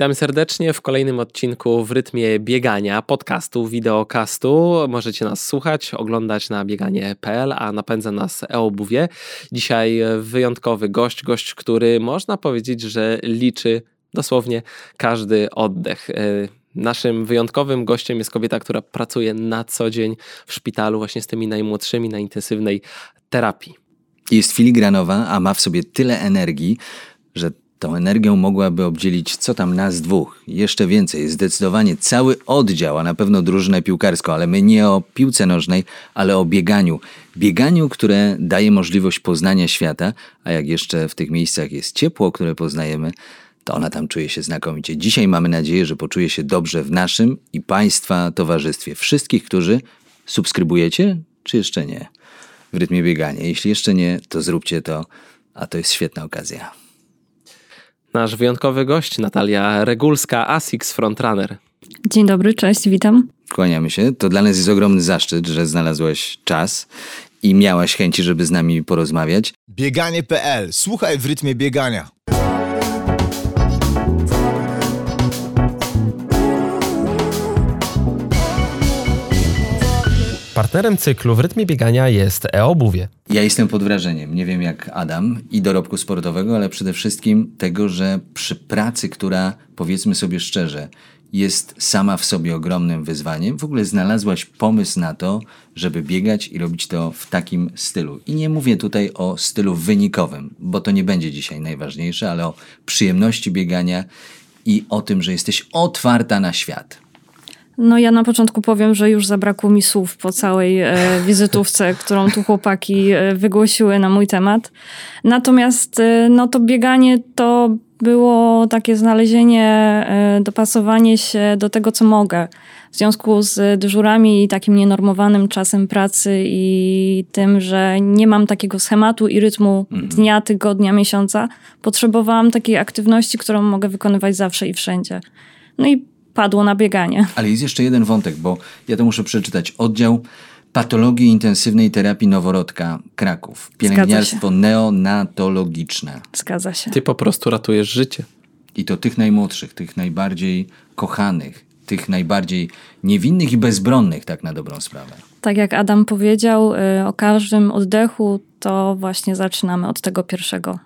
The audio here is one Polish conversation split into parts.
Witamy serdecznie w kolejnym odcinku w rytmie biegania, podcastu, wideokastu. Możecie nas słuchać, oglądać na bieganie.pl, a napędza nas e-obuwie. Dzisiaj wyjątkowy gość, gość, który można powiedzieć, że liczy dosłownie każdy oddech. E, naszym wyjątkowym gościem jest kobieta, która pracuje na co dzień w szpitalu właśnie z tymi najmłodszymi na intensywnej terapii. Jest filigranowa, a ma w sobie tyle energii, że Tą energią mogłaby obdzielić co tam nas dwóch. Jeszcze więcej, zdecydowanie cały oddział, a na pewno drużynę piłkarską, ale my nie o piłce nożnej, ale o bieganiu. Bieganiu, które daje możliwość poznania świata, a jak jeszcze w tych miejscach jest ciepło, które poznajemy, to ona tam czuje się znakomicie. Dzisiaj mamy nadzieję, że poczuje się dobrze w naszym i Państwa towarzystwie. Wszystkich, którzy subskrybujecie, czy jeszcze nie? W rytmie biegania. Jeśli jeszcze nie, to zróbcie to, a to jest świetna okazja. Nasz wyjątkowy gość, Natalia Regulska, ASICS Frontrunner. Dzień dobry, cześć, witam. Kłaniamy się. To dla nas jest ogromny zaszczyt, że znalazłaś czas i miałaś chęci, żeby z nami porozmawiać. Bieganie.pl. Słuchaj w rytmie biegania. Partnerem cyklu w rytmie biegania jest e-obuwie. Ja jestem pod wrażeniem, nie wiem jak Adam, i dorobku sportowego, ale przede wszystkim tego, że przy pracy, która powiedzmy sobie szczerze, jest sama w sobie ogromnym wyzwaniem, w ogóle znalazłaś pomysł na to, żeby biegać i robić to w takim stylu. I nie mówię tutaj o stylu wynikowym, bo to nie będzie dzisiaj najważniejsze, ale o przyjemności biegania i o tym, że jesteś otwarta na świat. No ja na początku powiem, że już zabrakło mi słów po całej e, wizytówce, którą tu chłopaki e, wygłosiły na mój temat. Natomiast e, no to bieganie to było takie znalezienie, e, dopasowanie się do tego, co mogę. W związku z dyżurami i takim nienormowanym czasem pracy i tym, że nie mam takiego schematu i rytmu mhm. dnia, tygodnia, miesiąca, potrzebowałam takiej aktywności, którą mogę wykonywać zawsze i wszędzie. No i padło na bieganie. Ale jest jeszcze jeden wątek, bo ja to muszę przeczytać. Oddział Patologii Intensywnej Terapii Noworodka Kraków. Pielęgniarstwo neonatologiczne. Zgadza się. Ty po prostu ratujesz życie. I to tych najmłodszych, tych najbardziej kochanych, tych najbardziej niewinnych i bezbronnych, tak na dobrą sprawę. Tak jak Adam powiedział, y, o każdym oddechu, to właśnie zaczynamy od tego pierwszego.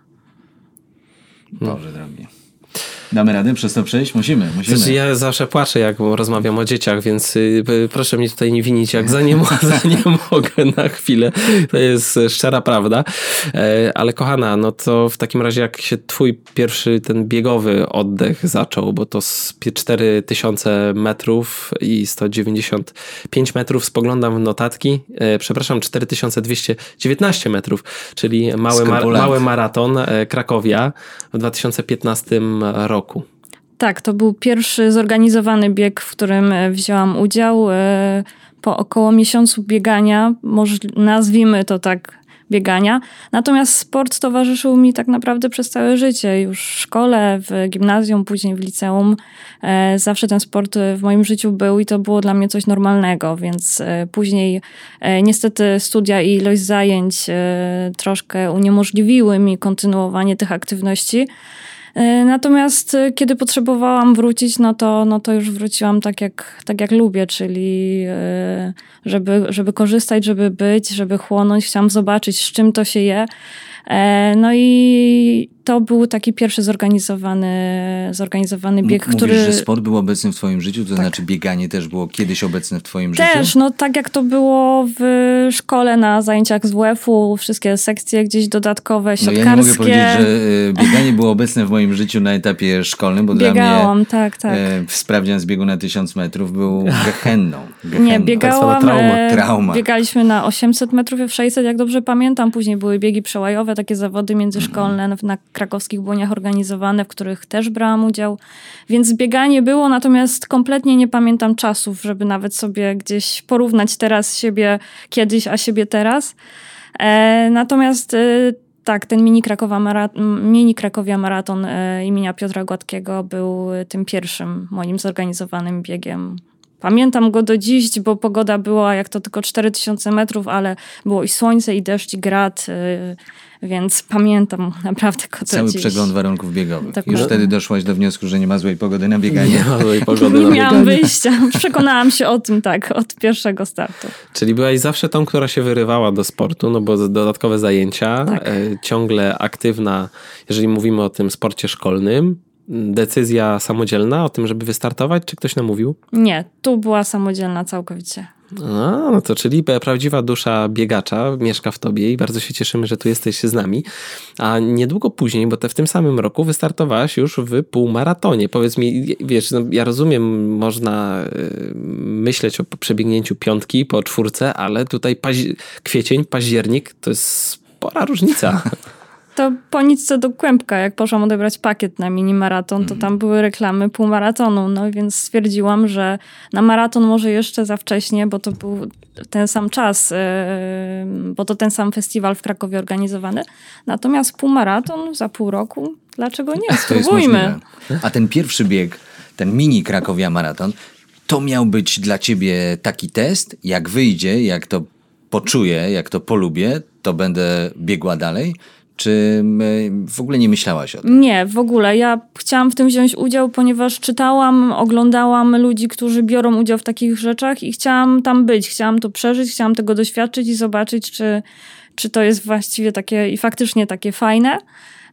Boże drogi. Damy radę przez to przejść? Musimy, musimy. Znaczy, ja zawsze płaczę, jak rozmawiam o dzieciach, więc y, proszę mnie tutaj nie winić, jak za nie, za nie mogę na chwilę. To jest szczera prawda. E, ale kochana, no to w takim razie jak się twój pierwszy ten biegowy oddech zaczął, bo to z 4000 metrów i 195 metrów spoglądam w notatki, e, przepraszam, 4219 metrów, czyli mały, mar mały maraton e, Krakowia w 2015 roku roku. Tak, to był pierwszy zorganizowany bieg, w którym e, wzięłam udział. E, po około miesiącu biegania, może nazwijmy to tak biegania. Natomiast sport towarzyszył mi tak naprawdę przez całe życie. Już w szkole, w gimnazjum, później w liceum. E, zawsze ten sport w moim życiu był i to było dla mnie coś normalnego, więc później niestety studia i ilość zajęć troszkę uniemożliwiły mi kontynuowanie tych aktywności. E, natomiast e, kiedy potrzebowałam wrócić, no to, no to już wróciłam tak jak, tak jak lubię, czyli e, żeby, żeby korzystać, żeby być, żeby chłonąć. Chciałam zobaczyć, z czym to się je. No i to był taki pierwszy zorganizowany, zorganizowany bieg, Mówisz, który... że sport był obecny w twoim życiu, to tak. znaczy bieganie też było kiedyś obecne w twoim też, życiu? Też, no tak jak to było w szkole na zajęciach z WF-u, wszystkie sekcje gdzieś dodatkowe, siatkarskie. No ja nie mogę powiedzieć, że e, bieganie było obecne w moim życiu na etapie szkolnym, bo Biegałam, dla mnie tak, tak. E, sprawdzian z biegu na 1000 metrów był gehenną. gehenną. Nie, biegałam, trauma. E, trauma. biegaliśmy na 800 metrów i 600, jak dobrze pamiętam. Później były biegi przełajowe, takie zawody międzyszkolne mm. na krakowskich błoniach organizowane, w których też brałam udział. Więc bieganie było, natomiast kompletnie nie pamiętam czasów, żeby nawet sobie gdzieś porównać teraz siebie kiedyś, a siebie teraz. E, natomiast e, tak, ten mini, Krakowa maraton, mini Krakowia Maraton e, imienia Piotra Gładkiego był tym pierwszym moim zorganizowanym biegiem Pamiętam go do dziś, bo pogoda była jak to tylko 4000 metrów, ale było i słońce, i deszcz, i grad, yy, więc pamiętam naprawdę go do Cały dziś. przegląd warunków biegowych. Dokładnie. Już wtedy doszłaś do wniosku, że nie ma złej pogody na bieganie. Nie ma złej pogody Nie na miałam bieganie. wyjścia. Przekonałam się o tym tak od pierwszego startu. Czyli byłaś zawsze tą, która się wyrywała do sportu, no bo dodatkowe zajęcia, Tak. e, ciągle aktywna, jeżeli mówimy o tym sporcie szkolnym. Decyzja samodzielna o tym, żeby wystartować, czy ktoś namówił? Nie, tu była samodzielna całkowicie. A, no to czyli prawdziwa dusza biegacza mieszka w tobie i bardzo się cieszymy, że tu jesteś z nami. A niedługo później, bo te w tym samym roku wystartowałaś już w półmaratonie. Powiedz mi, wiesz, no ja rozumiem, można y, myśleć o przebiegnięciu piątki po czwórce, ale tutaj paź- kwiecień, październik to jest spora różnica. To po nic co do kłębka, jak poszłam odebrać pakiet na mini maraton, to tam były reklamy półmaratonu, no więc stwierdziłam, że na maraton może jeszcze za wcześnie, bo to był ten sam czas, yy, bo to ten sam festiwal w Krakowie organizowany. Natomiast półmaraton za pół roku, dlaczego nie? To jest Spróbujmy. A ten pierwszy bieg, ten mini Krakowia Maraton, to miał być dla ciebie taki test, jak wyjdzie, jak to poczuję, jak to polubię, to będę biegła dalej? Czy w ogóle nie myślałaś o tym? Nie, w ogóle. Ja chciałam w tym wziąć udział, ponieważ czytałam, oglądałam ludzi, którzy biorą udział w takich rzeczach i chciałam tam być. Chciałam to przeżyć, chciałam tego doświadczyć i zobaczyć, czy, czy to jest właściwie takie i faktycznie takie fajne.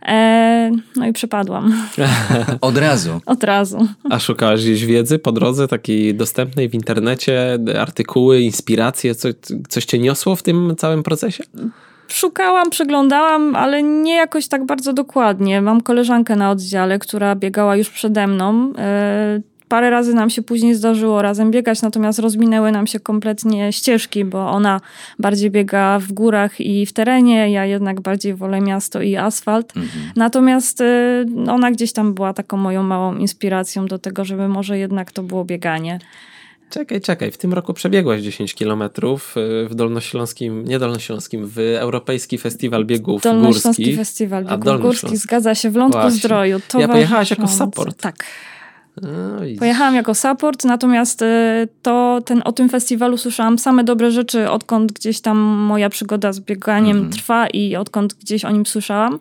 E, no i przepadłam Od razu. od razu. A szukałaś gdzieś wiedzy po drodze, takiej dostępnej w internecie, artykuły, inspiracje, co, coś cię niosło w tym całym procesie? Szukałam, przeglądałam, ale nie jakoś tak bardzo dokładnie. Mam koleżankę na oddziale, która biegała już przede mną. E, Parę razy nam się później zdarzyło razem biegać, natomiast rozminęły nam się kompletnie ścieżki, bo ona bardziej biega w górach i w terenie, ja jednak bardziej wolę miasto i asfalt. Natomiast e, ona gdzieś tam była taką moją małą inspiracją do tego, żeby może jednak to było bieganie. Czekaj, czekaj. W tym roku przebiegłaś 10 kilometrów y, w Dolnośląskim, nie Dolnośląskim, w Europejski Festiwal Biegów Dolnośląski Górskich. Festiwal Biegów. Górskich, zgadza się, w Lądku Właśnie. Zdroju. Ja pojechałaś jako support. Tak. Widzisz. Pojechałam jako support, natomiast y, to ten, o tym festiwalu słyszałam same dobre rzeczy, odkąd gdzieś tam moja przygoda z bieganiem Mhm. trwa i odkąd gdzieś o nim słyszałam.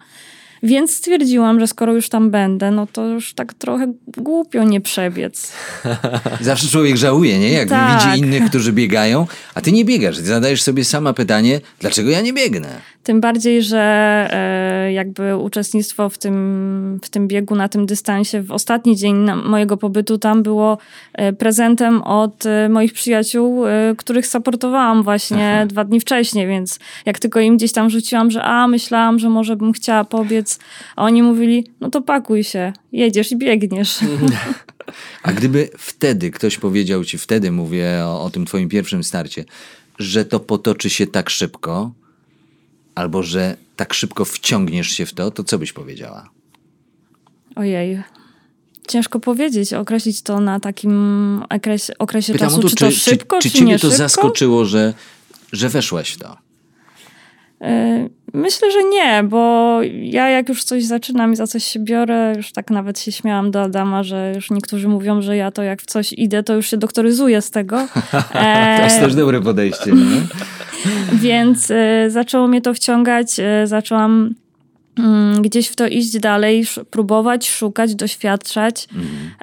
Więc stwierdziłam, że skoro już tam będę, no to już tak trochę głupio nie przebiec. Zawsze człowiek żałuje, nie? Jak Tak. widzi innych, którzy biegają, a ty nie biegasz. Ty zadajesz sobie sama pytanie, dlaczego ja nie biegnę? Tym bardziej, że e, jakby uczestnictwo w tym, w tym biegu na tym dystansie w ostatni dzień mojego pobytu tam było e, prezentem od e, moich przyjaciół, których supportowałam właśnie dwa dni wcześniej, więc jak tylko im gdzieś tam rzuciłam, że a, myślałam, że może bym chciała pobiec, a oni mówili, no to pakuj się, jedziesz i biegniesz. A gdyby wtedy ktoś powiedział ci, wtedy mówię o, o tym twoim pierwszym starcie, że to potoczy się tak szybko, albo że tak szybko wciągniesz się w to, to co byś powiedziała? Ojej. Ciężko powiedzieć, określić to na takim okresie, okresie Pytam czasu, to, czy, to szybko, czy, czy, ciebie nie to szybko. zaskoczyło, że, że weszłaś w to? E, Myślę, że nie, bo ja jak już coś zaczynam i za coś się biorę, już tak nawet się śmiałam do Adama, że już niektórzy mówią, że ja to jak w coś idę, to już się doktoryzuję z tego. To jest E, też dobre podejście, nie? więc e, zaczęło mnie to wciągać, e, zaczęłam mm, gdzieś w to iść dalej, sz- próbować, szukać, doświadczać.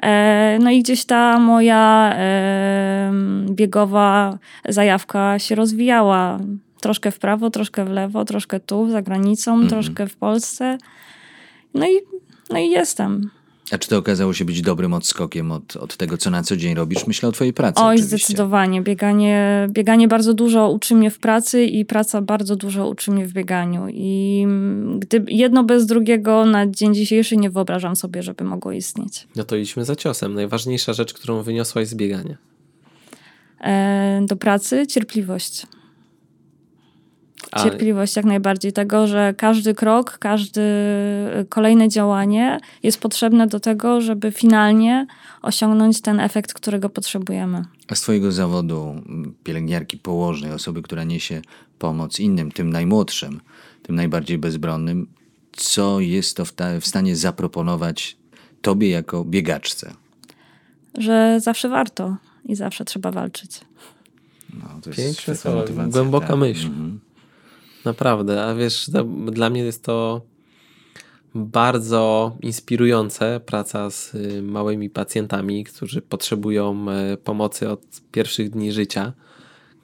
E, no i gdzieś ta moja e, biegowa zajawka się rozwijała. Troszkę w prawo, troszkę w lewo, troszkę tu, za granicą, troszkę w Polsce. No i, no i jestem. A czy to okazało się być dobrym odskokiem od, od tego, co na co dzień robisz? Myślę o twojej pracy Oj, oczywiście. zdecydowanie. Bieganie, bieganie bardzo dużo uczy mnie w pracy i praca bardzo dużo uczy mnie w bieganiu. I mm, gdy jedno bez drugiego na dzień dzisiejszy nie wyobrażam sobie, żeby mogło istnieć. No to idźmy za ciosem. Najważniejsza rzecz, którą wyniosłaś z biegania. E, do pracy cierpliwość. Cierpliwość jak najbardziej. Tego, że każdy krok, każde kolejne działanie jest potrzebne do tego, żeby finalnie osiągnąć ten efekt, którego potrzebujemy. A z twojego zawodu m, pielęgniarki położnej, osoby, która niesie pomoc innym, tym najmłodszym, tym najbardziej bezbronnym, co jest to w, ta, w stanie zaproponować tobie jako biegaczce? że zawsze warto i zawsze trzeba walczyć. No, to jest Piękne słowa, motywacja, głęboka tak. myśl. Mhm. Naprawdę, a wiesz, to, dla mnie jest to bardzo inspirujące praca z y, małymi pacjentami, którzy potrzebują y, pomocy od pierwszych dni życia,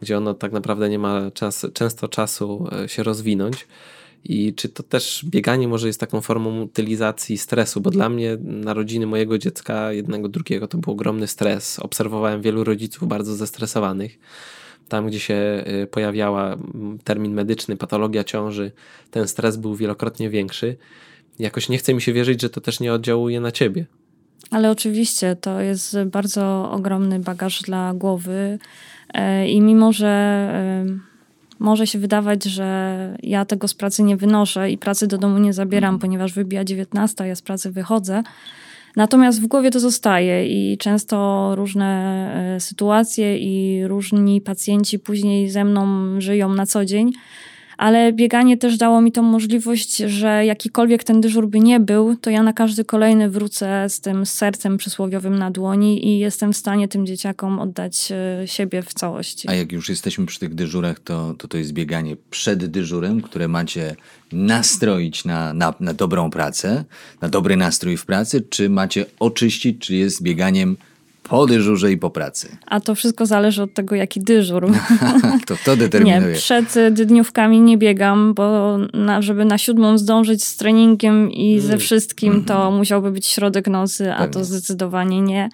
gdzie ono tak naprawdę nie ma czas, często czasu y, się rozwinąć. I czy to też bieganie może jest taką formą utylizacji stresu, bo dla mnie narodziny mojego dziecka, jednego, drugiego, to był ogromny stres. Obserwowałem wielu rodziców bardzo zestresowanych. Tam, gdzie się y, pojawiała termin medyczny, patologia ciąży, ten stres był wielokrotnie większy. Jakoś nie chce mi się wierzyć, że to też nie oddziałuje na ciebie. Ale oczywiście to jest bardzo ogromny bagaż dla głowy e, i mimo, że e, może się wydawać, że ja tego z pracy nie wynoszę i pracy do domu nie zabieram, ponieważ wybija 19, ja z pracy wychodzę. Natomiast w głowie to zostaje i często różne e, sytuacje i różni pacjenci później ze mną żyją na co dzień. Ale bieganie też dało mi tą możliwość, że jakikolwiek ten dyżur by nie był, to ja na każdy kolejny wrócę z tym sercem przysłowiowym na dłoni i jestem w stanie tym dzieciakom oddać e, siebie w całości. A jak już jesteśmy przy tych dyżurach, to, to to jest bieganie przed dyżurem, które macie nastroić na, na, na dobrą pracę, na dobry nastrój w pracy, czy macie oczyścić, czy jest bieganiem po dyżurze i po pracy? A to wszystko zależy od tego, jaki dyżur. to to determinuje. Nie, przed y, dniówkami nie biegam, bo na, żeby na siódmą zdążyć z treningiem i ze wszystkim, to musiałby być środek nocy, a to Pewnie. zdecydowanie nie.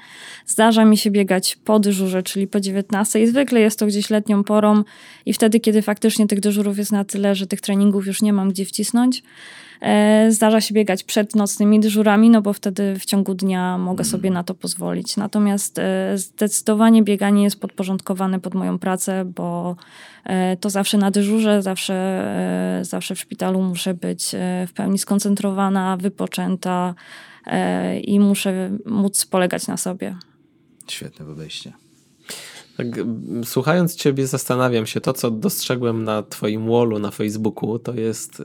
Zdarza mi się biegać po dyżurze, czyli po 19. I zwykle jest to gdzieś letnią porą i wtedy, kiedy faktycznie tych dyżurów jest na tyle, że tych treningów już nie mam gdzie wcisnąć. E, Zdarza się biegać przed nocnymi dyżurami, no bo wtedy w ciągu dnia mogę sobie na to pozwolić. Natomiast e, zdecydowanie bieganie jest podporządkowane pod moją pracę, bo e, to zawsze na dyżurze, zawsze, zawsze w szpitalu muszę być w pełni skoncentrowana, wypoczęta i muszę móc polegać na sobie. Świetne podejście. Tak, słuchając ciebie, zastanawiam się, to co dostrzegłem na twoim wallu na Facebooku, to jest y,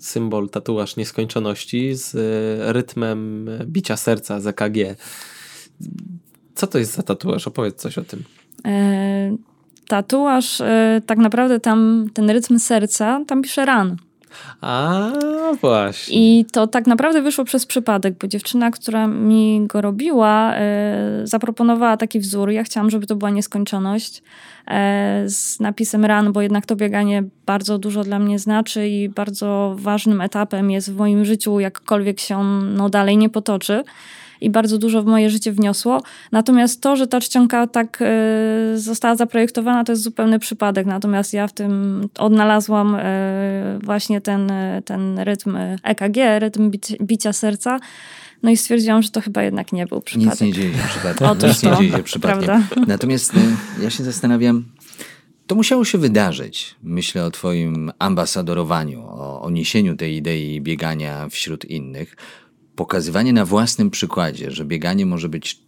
symbol, tatuaż nieskończoności z y, rytmem bicia serca z EKG. Co to jest za tatuaż? Opowiedz coś o tym. E, Tatuaż, e, tak naprawdę tam ten rytm serca, tam pisze ran. A właśnie. I to tak naprawdę wyszło przez przypadek, bo dziewczyna, która mi go robiła, e, zaproponowała taki wzór. Ja chciałam, żeby to była nieskończoność e, z napisem run, bo jednak to bieganie bardzo dużo dla mnie znaczy i bardzo ważnym etapem jest w moim życiu, jakkolwiek się on no, dalej nie potoczy. I bardzo dużo w moje życie wniosło. Natomiast to, że ta czcionka tak e, została zaprojektowana, to jest zupełny przypadek. Natomiast ja w tym odnalazłam e, właśnie ten, e, ten rytm EKG, rytm bic- bicia serca. No i stwierdziłam, że to chyba jednak nie był przypadek. Nic nie dzieje się przypadkiem. Otóż Nic nie to, dzieje się przypadkiem. prawda? Natomiast ja się zastanawiam, to musiało się wydarzyć. Myślę o twoim ambasadorowaniu, o, o niesieniu tej idei biegania wśród innych. Pokazywanie na własnym przykładzie, że bieganie może być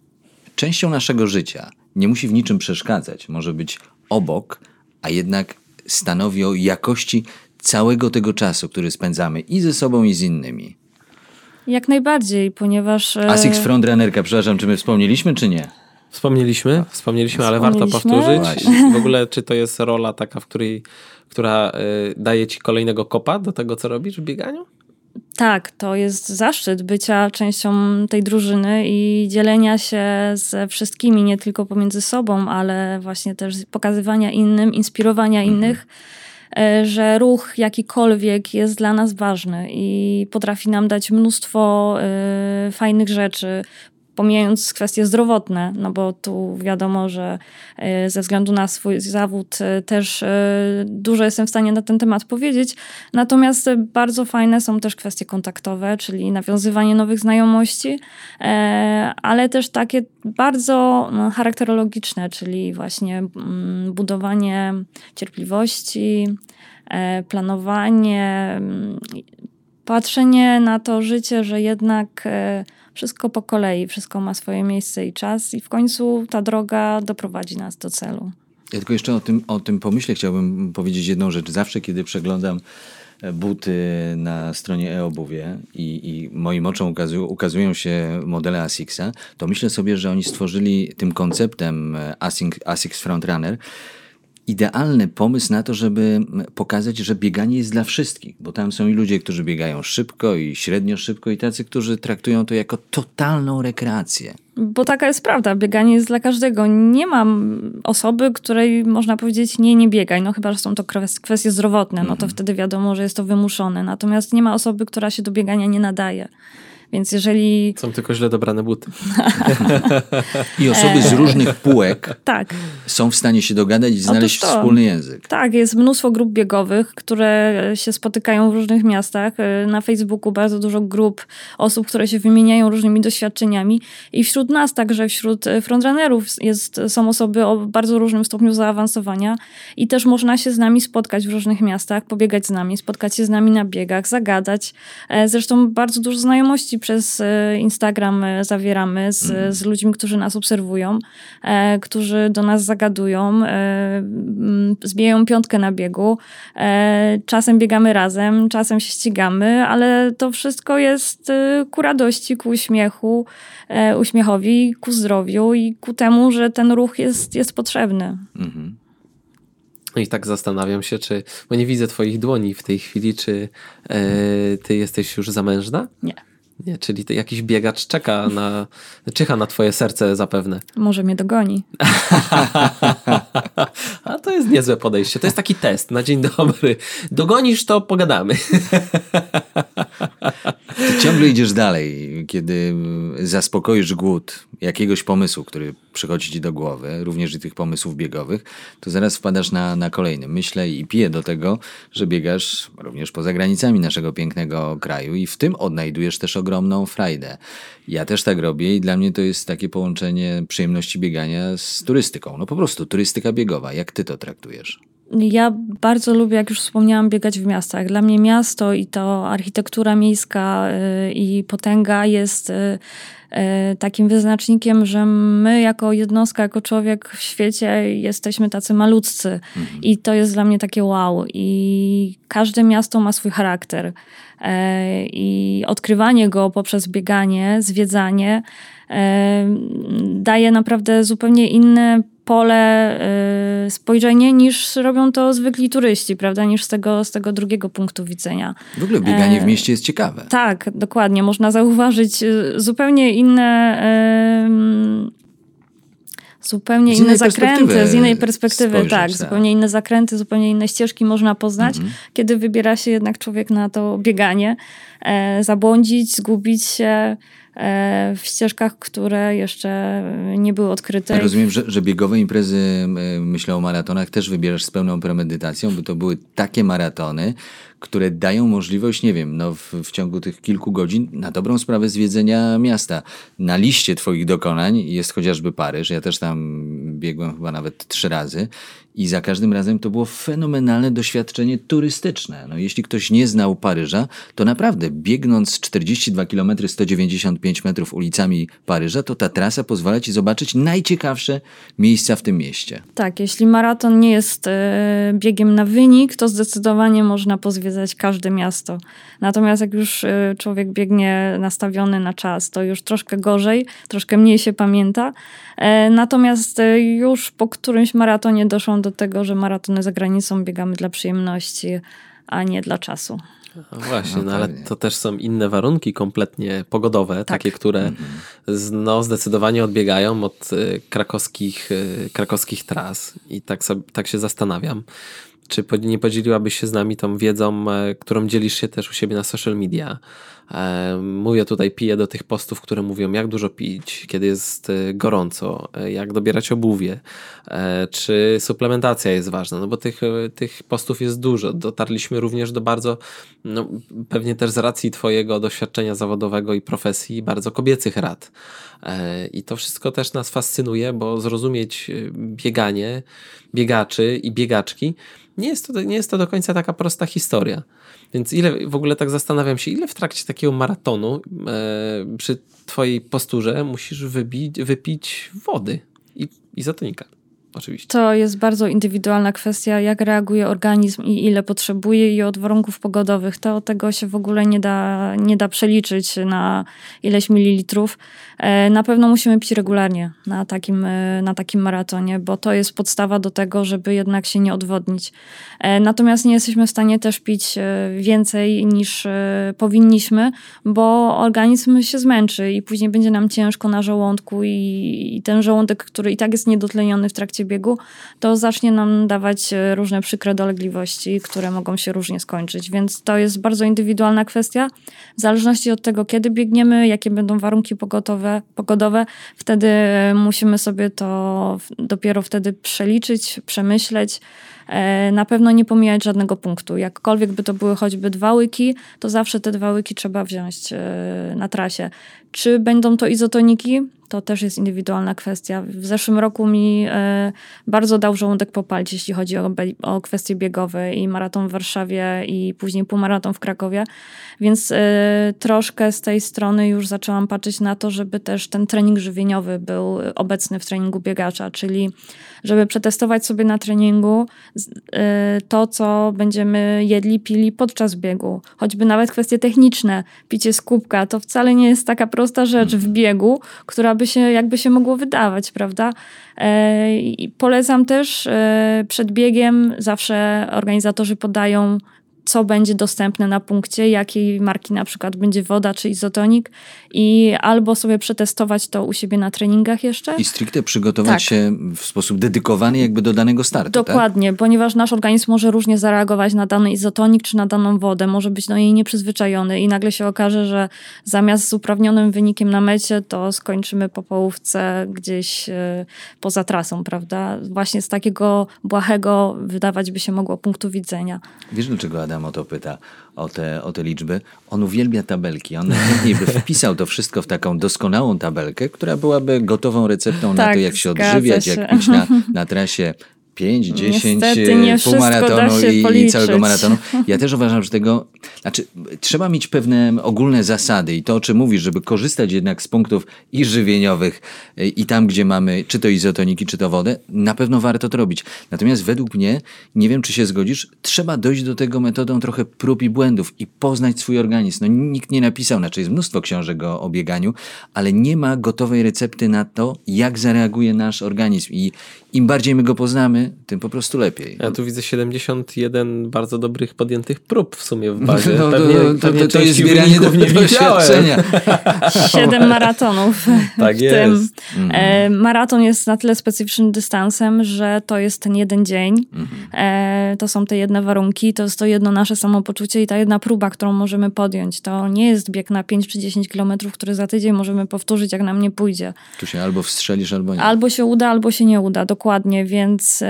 częścią naszego życia. Nie musi w niczym przeszkadzać. Może być obok, a jednak stanowi o jakości całego tego czasu, który spędzamy i ze sobą, i z innymi. Jak najbardziej, ponieważ... e, Asix Frontrunnerka, przepraszam, czy my wspomnieliśmy, czy nie? Wspomnieliśmy, wspomnieliśmy, ale warto powtórzyć. Właśnie. W ogóle, czy to jest rola taka, w której, która y, daje ci kolejnego kopa do tego, co robisz w bieganiu? Tak, to jest zaszczyt bycia częścią tej drużyny i dzielenia się ze wszystkimi, nie tylko pomiędzy sobą, ale właśnie też pokazywania innym, inspirowania innych, e, że ruch jakikolwiek jest dla nas ważny i potrafi nam dać mnóstwo e, fajnych rzeczy. Pomijając kwestie zdrowotne, no bo tu wiadomo, że e, ze względu na swój zawód e, też e, dużo jestem w stanie na ten temat powiedzieć. Natomiast bardzo fajne są też kwestie kontaktowe, czyli nawiązywanie nowych znajomości, ale też takie bardzo no, charakterologiczne, czyli właśnie mm, budowanie cierpliwości, planowanie, mm, patrzenie na to życie, że jednak wszystko po kolei, wszystko ma swoje miejsce i czas, i w końcu ta droga doprowadzi nas do celu. Ja tylko jeszcze o tym, o tym pomyśle chciałbym powiedzieć jedną rzecz. Zawsze, kiedy przeglądam buty na stronie e-obuwie i, i moim oczom ukazują, ukazują się modele Asicsa, to myślę sobie, że oni stworzyli tym konceptem Asics, Asics Frontrunner idealny pomysł na to, żeby pokazać, że bieganie jest dla wszystkich, bo tam są i ludzie, którzy biegają szybko i średnio szybko i tacy, którzy traktują to jako totalną rekreację. Bo taka jest prawda, bieganie jest dla każdego. Nie mam osoby, której można powiedzieć nie, nie biegaj, no chyba, że są to kwestie zdrowotne, no to mm. wtedy wiadomo, że jest to wymuszone. Natomiast nie ma osoby, która się do biegania nie nadaje. Więc jeżeli. Są tylko źle dobrane buty. I osoby z różnych półek tak. są w stanie się dogadać i znaleźć wspólny język. Tak, jest mnóstwo grup biegowych, które się spotykają w różnych miastach. Na Facebooku bardzo dużo grup osób, które się wymieniają różnymi doświadczeniami. I wśród nas, także wśród frontrunnerów, jest, są osoby o bardzo różnym stopniu zaawansowania. I też można się z nami spotkać w różnych miastach, pobiegać z nami, spotkać się z nami na biegach, zagadać. E, zresztą bardzo dużo znajomości przez e, Instagram e, zawieramy z, mm. z ludźmi, którzy nas obserwują, e, którzy do nas zagadują, e, zbijają piątkę na biegu. E, czasem biegamy razem, czasem się ścigamy, ale to wszystko jest e, ku radości, ku uśmiechu, uśmiechowi, ku zdrowiu i ku temu, że ten ruch jest, jest potrzebny. Mm-hmm. No i tak zastanawiam się, czy, bo nie widzę twoich dłoni w tej chwili, czy e, ty jesteś już zamężna? Nie. Nie, czyli jakiś biegacz czeka na, czyha na twoje serce zapewne. Może mnie dogoni. A to jest niezłe podejście. To jest taki test na dzień dobry. Dogonisz to, pogadamy. Ty ciągle idziesz dalej, kiedy zaspokoisz głód jakiegoś pomysłu, który przychodzi ci do głowy, również i tych pomysłów biegowych, to zaraz wpadasz na, na kolejny. Myślę i piję do tego, że biegasz również poza granicami naszego pięknego kraju i w tym odnajdujesz też ogromną frajdę. Ja też tak robię i dla mnie to jest takie połączenie przyjemności biegania z turystyką. No po prostu turystyka biegowa. Jak ty to traktujesz? Ja bardzo lubię, jak już wspomniałam, biegać w miastach. Dla mnie miasto i to architektura miejska y, i potęga jest y, y, takim wyznacznikiem, że my jako jednostka, jako człowiek w świecie jesteśmy tacy malutcy. Mhm. I to jest dla mnie takie wow. I każde miasto ma swój charakter. I odkrywanie go poprzez bieganie, zwiedzanie daje naprawdę zupełnie inne pole y, spojrzenie niż robią to zwykli turyści, prawda, niż z tego, z tego drugiego punktu widzenia. W ogóle bieganie w e, mieście jest ciekawe. Tak, dokładnie. Można zauważyć y, zupełnie inne zupełnie inne zakręty, z innej perspektywy, tak, tak, zupełnie inne zakręty, zupełnie inne ścieżki można poznać, mhm. kiedy wybiera się jednak człowiek na to bieganie, e, zabłądzić, zgubić się, E, w ścieżkach, które jeszcze nie były odkryte. Ja rozumiem, że, że biegowe imprezy, myślę o maratonach, też wybierasz z pełną premedytacją, bo to były takie maratony, które dają możliwość, nie wiem, no w, w ciągu tych kilku godzin na dobrą sprawę zwiedzenia miasta. Na liście twoich dokonań jest chociażby Paryż. Ja też tam biegłem chyba nawet trzy razy i za każdym razem to było fenomenalne doświadczenie turystyczne. No, jeśli ktoś nie znał Paryża, to naprawdę biegnąc 42 km 195 metrów ulicami Paryża, to ta trasa pozwala ci zobaczyć najciekawsze miejsca w tym mieście. Tak, jeśli maraton nie jest e, biegiem na wynik, to zdecydowanie można pozwiedzać każde miasto. Natomiast jak już e, człowiek biegnie nastawiony na czas, to już troszkę gorzej, troszkę mniej się pamięta. E, natomiast już po którymś maratonie doszłam do do tego, że maratony za granicą biegamy dla przyjemności, a nie dla czasu. No właśnie, no, ale to też są inne warunki kompletnie pogodowe, tak. takie, które mhm. no, zdecydowanie odbiegają od y, krakowskich, y, krakowskich tras. I tak, sobie, tak się zastanawiam, czy nie podzieliłabyś się z nami tą wiedzą, e, którą dzielisz się też u siebie na social media? E, mówię tutaj, piję do tych postów, które mówią, jak dużo pić, kiedy jest e, gorąco, jak dobierać obuwie, czy suplementacja jest ważna, no bo tych, tych postów jest dużo. Dotarliśmy również do bardzo, no, pewnie też z racji Twojego doświadczenia zawodowego i profesji, bardzo kobiecych rad. I to wszystko też nas fascynuje, bo zrozumieć bieganie, biegaczy i biegaczki nie jest, to, nie jest to do końca taka prosta historia. Więc ile w ogóle tak zastanawiam się, ile w trakcie takiego maratonu e, przy twojej posturze musisz wybić, wypić wody i izotonika? oczywiście. To jest bardzo indywidualna kwestia, jak reaguje organizm i ile potrzebuje i od warunków pogodowych. To tego się w ogóle nie da, nie da przeliczyć na ileś mililitrów. E, na pewno musimy pić regularnie na takim, e, na takim maratonie, bo to jest podstawa do tego, żeby jednak się nie odwodnić. E, natomiast nie jesteśmy w stanie też pić więcej niż powinniśmy, bo organizm się zmęczy i później będzie nam ciężko na żołądku i, i ten żołądek, który i tak jest niedotleniony w trakcie biegu, to zacznie nam dawać różne przykre dolegliwości, które mogą się różnie skończyć. Więc to jest bardzo indywidualna kwestia. W zależności od tego, kiedy biegniemy, jakie będą warunki pogotowe, pogodowe, pogodowe, wtedy e, musimy sobie to dopiero wtedy przeliczyć, przemyśleć. E, na pewno nie pomijać żadnego punktu. Jakkolwiek by to były choćby dwa łyki, to zawsze te dwa łyki trzeba wziąć e, na trasie. Czy będą to izotoniki? To też jest indywidualna kwestia. W zeszłym roku mi e, bardzo dał żołądek popalić, jeśli chodzi o, o kwestie biegowe i maraton w Warszawie i później półmaraton w Krakowie. Więc troszkę z tej strony już zaczęłam patrzeć na to, żeby też ten trening żywieniowy był obecny w treningu biegacza, czyli żeby przetestować sobie na treningu to, co będziemy jedli, pili podczas biegu. Choćby nawet kwestie techniczne. Picie z kubka to wcale nie jest taka prosta rzecz w biegu, która by się, jakby się mogło wydawać, prawda? E, polecam też e, przed biegiem zawsze organizatorzy podają co będzie dostępne na punkcie, jakiej marki na przykład będzie woda czy izotonik i albo sobie przetestować to u siebie na treningach jeszcze. I stricte przygotować tak. się w sposób dedykowany jakby do danego startu. Tak? Dokładnie, tak? ponieważ nasz organizm może różnie zareagować na dany izotonik czy na daną wodę, może być do niej nieprzyzwyczajony i nagle się okaże, że zamiast z uprawnionym wynikiem na mecie, to skończymy po połówce gdzieś e, poza trasą, prawda? Właśnie z takiego błahego wydawać by się mogło punktu widzenia. Wiesz dlaczego Adam o to pyta, o te, o te liczby? On uwielbia tabelki. On najchętniej by wpisał to wszystko w taką doskonałą tabelkę, która byłaby gotową receptą tak, na to, jak się odżywiać, się. jak pić na, na trasie 5, 10 półmaratonu i, i, całego maratonu. Ja też uważam, że tego, znaczy trzeba mieć pewne ogólne zasady i to, o czym mówisz, żeby korzystać jednak z punktów i żywieniowych i tam, gdzie mamy czy to izotoniki, czy to wodę, na pewno warto to robić. Natomiast według mnie, nie wiem, czy się zgodzisz, trzeba dojść do tego metodą trochę prób i błędów i poznać swój organizm. No nikt nie napisał, znaczy jest mnóstwo książek o, o bieganiu, ale nie ma gotowej recepty na to, jak zareaguje nasz organizm i im bardziej my go poznamy, tym po prostu lepiej. Ja tu widzę 71 bardzo dobrych podjętych prób w sumie w bazie. No, pewnie, to, pewnie to, to jest zbieranie do, nie doświadczenia. Siedem maratonów tak jest. tym. E, maraton jest na tyle specyficznym dystansem, że to jest ten jeden dzień. E, to są te jedne warunki, to jest to jedno nasze samopoczucie i ta jedna próba, którą możemy podjąć. To nie jest bieg na 5 czy 10 kilometrów, który za tydzień możemy powtórzyć, jak nam nie pójdzie. Tu się albo wstrzelisz, albo nie. Albo się uda, albo się nie uda, dokładnie, więc e,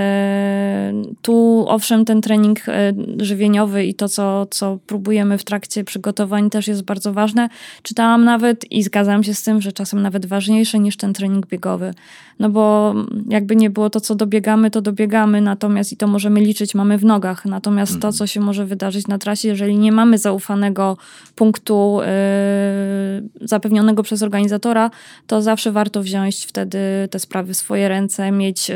tu owszem ten trening e, żywieniowy i to, co, co próbujemy w trakcie przygotowań też jest bardzo ważne. Czytałam nawet i zgadzam się z tym, że czasem nawet ważniejsze niż ten trening biegowy. No bo jakby nie było to, co dobiegamy, to dobiegamy, natomiast i to możemy liczyć, mamy w nogach. Natomiast to, mhm. co się może wydarzyć na trasie, jeżeli nie mamy zaufanego punktu yy, zapewnionego przez organizatora, to zawsze warto wziąć wtedy te sprawy w swoje ręce, mieć yy,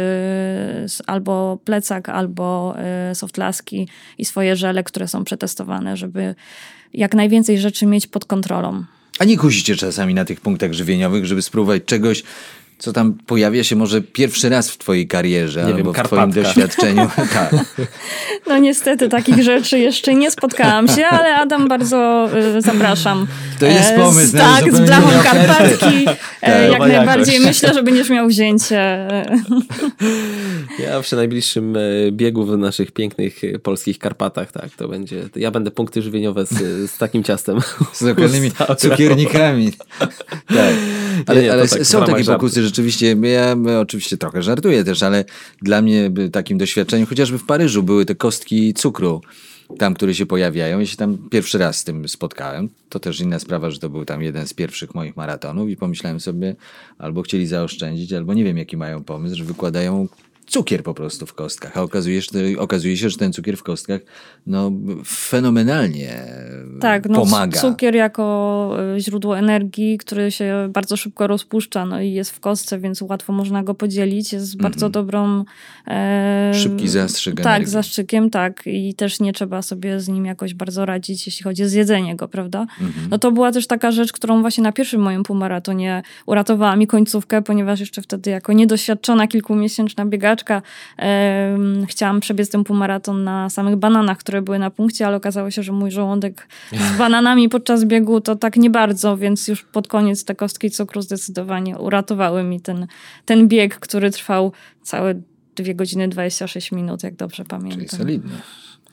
albo plecak, albo yy, softlaski i swoje żele, które są przetestowane, żeby jak najwięcej rzeczy mieć pod kontrolą. A nie kusicie czasami na tych punktach żywieniowych, żeby spróbować czegoś, co tam pojawia się może pierwszy raz w twojej karierze nie albo wiem, w twoim doświadczeniu. tak. No niestety takich rzeczy jeszcze nie spotkałam się, ale Adam bardzo y, zapraszam. To jest e, pomysł. Z, tak, z blachą Karpatki. E, tak, jak najbardziej jakoś. myślę, że będziesz miał wzięcie. Ja przy najbliższym e, biegu w naszych pięknych polskich Karpatach, tak, to będzie, ja będę punkty żywieniowe z, z takim ciastem. Z lokalnymi cukiernikami. tak. Ale, nie, ale tak, są takie pokusy, rzeczywiście, ja oczywiście trochę żartuję też, ale dla mnie takim doświadczeniem, chociażby w Paryżu były te kostki cukru, tam, które się pojawiają. Ja się tam pierwszy raz z tym spotkałem. To też inna sprawa, że to był tam jeden z pierwszych moich maratonów i pomyślałem sobie, albo chcieli zaoszczędzić, albo nie wiem, jaki mają pomysł, że wykładają cukier po prostu w kostkach, a okazuje się, okazuje się że ten cukier w kostkach no, fenomenalnie tak, no, pomaga. Cukier jako e, źródło energii, który się bardzo szybko rozpuszcza no i jest w kostce, więc łatwo można go podzielić. Jest mm -hmm. bardzo dobrą... E, Szybki zastrzyk Tak, energii. zastrzykiem, tak. I też nie trzeba sobie z nim jakoś bardzo radzić, jeśli chodzi o zjedzenie go, prawda? Mm -hmm. No to była też taka rzecz, którą właśnie na pierwszym moim półmaratonie uratowała mi końcówkę, ponieważ jeszcze wtedy jako niedoświadczona kilkumiesięczna biegaczka chciałam przebiec ten półmaraton na samych bananach, które były na punkcie, ale okazało się, że mój żołądek z bananami podczas biegu to tak nie bardzo, więc już pod koniec te kostki cukru zdecydowanie uratowały mi ten, ten bieg, który trwał całe 2 godziny 26 minut, jak dobrze pamiętam. Czyli solidnie.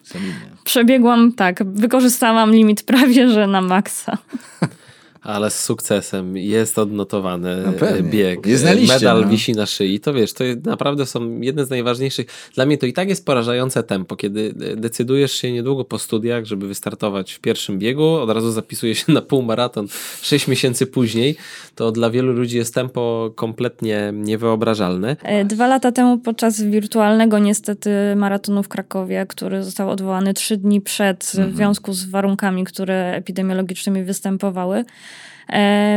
solidnie. Przebiegłam, tak, wykorzystałam limit prawie, że na maksa. ale z sukcesem jest odnotowany no bieg, jest na liście, medal no. wisi na szyi, to wiesz, to naprawdę są jedne z najważniejszych. Dla mnie to i tak jest porażające tempo, kiedy decydujesz się niedługo po studiach, żeby wystartować w pierwszym biegu, od razu zapisuje się na półmaraton 6 miesięcy później, to dla wielu ludzi jest tempo kompletnie niewyobrażalne. E, dwa lata temu podczas wirtualnego niestety maratonu w Krakowie, który został odwołany trzy dni przed mhm. w związku z warunkami, które epidemiologicznymi występowały, E,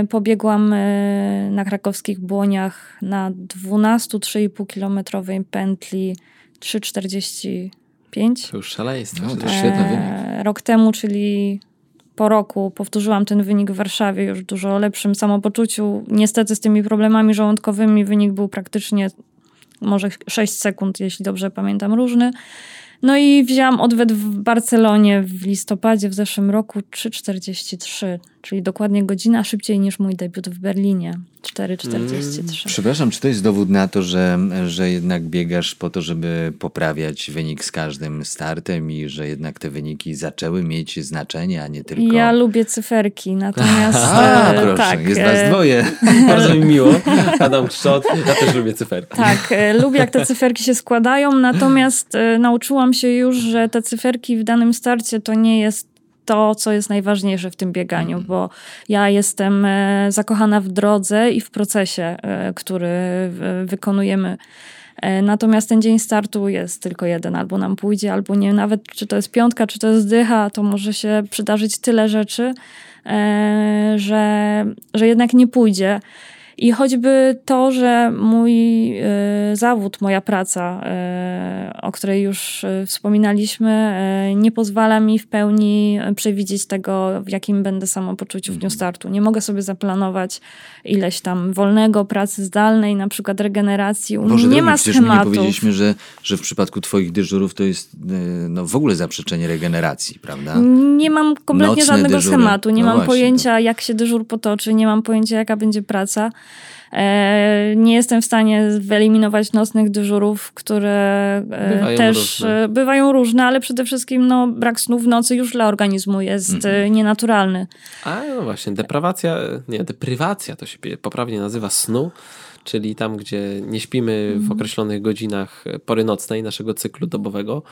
pobiegłam e, na krakowskich błoniach na 12,5 kilometrowej pętli 3,45. To już szaleństwo. No, to świetny wynik. E, rok temu, czyli po roku powtórzyłam ten wynik w Warszawie już w dużo lepszym samopoczuciu. Niestety z tymi problemami żołądkowymi wynik był praktycznie może 6 sekund, jeśli dobrze pamiętam, różny. No i wzięłam odwet w Barcelonie w listopadzie w zeszłym roku 3,43, czyli dokładnie godzina szybciej niż mój debiut w Berlinie. 4,43. Mm, przepraszam, czy to jest dowód na to, że, że jednak biegasz po to, żeby poprawiać wynik z każdym startem i że jednak te wyniki zaczęły mieć znaczenie, a nie tylko... Ja lubię cyferki, natomiast... a, proszę, tak, jest nas e, dwoje. Bardzo mi miło. Adam Czczot, ja też lubię cyferki. Tak, e, lubię jak te cyferki się składają, natomiast e, nauczyłam się już, że te cyferki w danym starcie to nie jest to, co jest najważniejsze w tym bieganiu, mm. bo ja jestem e, zakochana w drodze i w procesie, e, który wykonujemy. E, natomiast ten dzień startu jest tylko jeden, albo nam pójdzie, albo nie. Nawet czy to jest piątka, czy to jest dycha, to może się przydarzyć tyle rzeczy, że, że jednak nie pójdzie. I choćby to, że mój y, zawód, moja praca, y, o której już y, wspominaliśmy, nie pozwala mi w pełni przewidzieć tego, w jakim będę samopoczuciu w dniu mhm. startu. Nie mogę sobie zaplanować ileś tam wolnego, pracy zdalnej, na przykład regeneracji. Boże, nie ma schematu. Nie powiedzieliśmy, że, że w przypadku twoich dyżurów to jest no, w ogóle zaprzeczenie regeneracji, prawda? Nie mam kompletnie Nocne żadnego dyżury. schematu. Nie no mam właśnie, pojęcia, to... jak się dyżur potoczy, nie mam pojęcia, jaka będzie praca. E, nie jestem w stanie wyeliminować nocnych dyżurów, które e, bywają też różne. bywają różne, ale przede wszystkim no, brak snu w nocy już dla organizmu jest mhm. nienaturalny. A no właśnie, deprawacja, nie, deprywacja to się poprawnie nazywa snu czyli tam, gdzie nie śpimy w mhm. określonych godzinach pory nocnej naszego cyklu dobowego,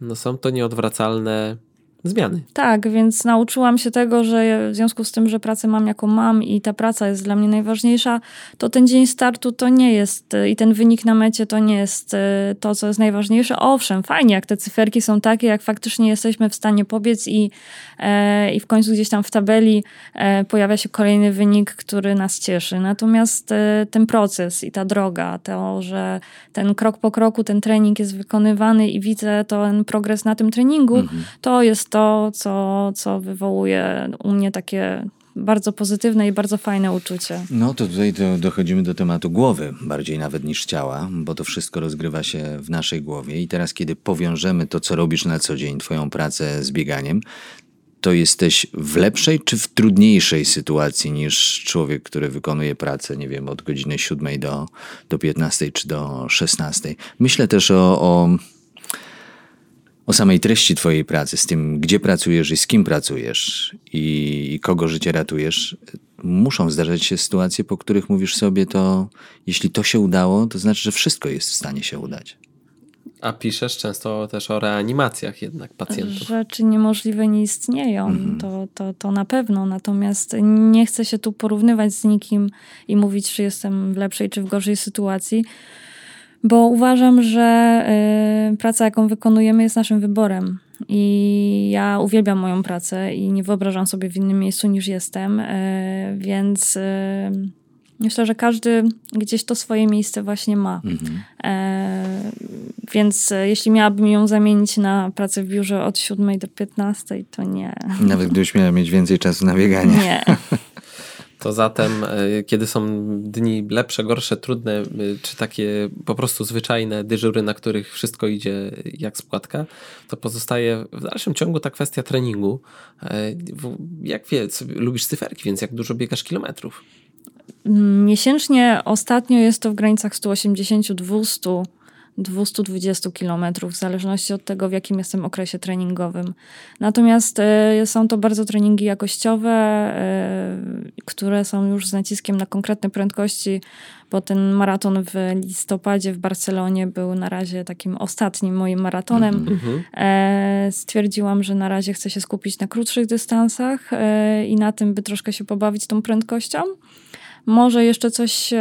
no są to nieodwracalne zmiany. Tak, więc nauczyłam się tego, że w związku z tym, że pracę mam jaką mam i ta praca jest dla mnie najważniejsza, to ten dzień startu to nie jest i ten wynik na mecie to nie jest e, to, co jest najważniejsze. Owszem, fajnie, jak te cyferki są takie, jak faktycznie jesteśmy w stanie pobiec i, e, i w końcu gdzieś tam w tabeli e, pojawia się kolejny wynik, który nas cieszy. Natomiast e, ten proces i ta droga, to, że ten krok po kroku ten trening jest wykonywany i widzę ten progres na tym treningu, mhm. to jest to, co, co wywołuje u mnie takie bardzo pozytywne i bardzo fajne uczucie. No to tutaj to dochodzimy do tematu głowy, bardziej nawet niż ciała, bo to wszystko rozgrywa się w naszej głowie. I teraz, kiedy powiążemy to, co robisz na co dzień, Twoją pracę z bieganiem, to jesteś w lepszej czy w trudniejszej sytuacji niż człowiek, który wykonuje pracę, nie wiem, od godziny 7 do, do 15 czy do 16. Myślę też o, o o samej treści Twojej pracy, z tym, gdzie pracujesz i z kim pracujesz i, i kogo życie ratujesz, muszą zdarzać się sytuacje, po których mówisz sobie to, jeśli to się udało, to znaczy, że wszystko jest w stanie się udać. A piszesz często też o reanimacjach jednak pacjentów. Rzeczy niemożliwe nie istnieją, mhm. to, to, to na pewno. Natomiast nie chcę się tu porównywać z nikim i mówić, czy jestem w lepszej czy w gorszej sytuacji Bo uważam, że y, praca, jaką wykonujemy, jest naszym wyborem. I ja uwielbiam moją pracę i nie wyobrażam sobie w innym miejscu niż jestem, y, więc y, myślę, że każdy gdzieś to swoje miejsce właśnie ma. Mhm. E, więc jeśli miałabym ją zamienić na pracę w biurze od 7 do 15, to nie. Nawet gdybyś miała mieć więcej czasu na bieganie. Nie. To zatem, e, kiedy są dni lepsze, gorsze, trudne, e, czy takie po prostu zwyczajne dyżury, na których wszystko idzie jak spłatka, to pozostaje w dalszym ciągu ta kwestia treningu. E, Jak wie, co- lubisz cyferki, więc jak dużo biegasz kilometrów? Miesięcznie ostatnio jest to w granicach 180-200, 220 kilometrów, w zależności od tego, w jakim jestem okresie treningowym. Natomiast e, są to bardzo treningi jakościowe, e, które są już z naciskiem na konkretne prędkości, bo ten maraton w listopadzie w Barcelonie był na razie takim ostatnim moim maratonem. Mhm. E, stwierdziłam, że na razie chcę się skupić na krótszych dystansach i na tym, by troszkę się pobawić tą prędkością. Może jeszcze coś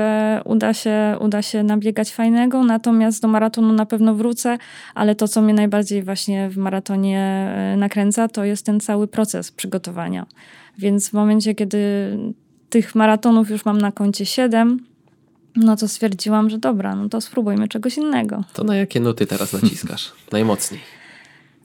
uda się, uda się nabiegać fajnego, natomiast do maratonu na pewno wrócę, ale to, co mnie najbardziej właśnie w maratonie e, nakręca, to jest ten cały proces przygotowania. Więc w momencie, kiedy tych maratonów już mam na koncie 7, no to stwierdziłam, że dobra, no to spróbujmy czegoś innego. To na jakie nuty teraz naciskasz? Najmocniej.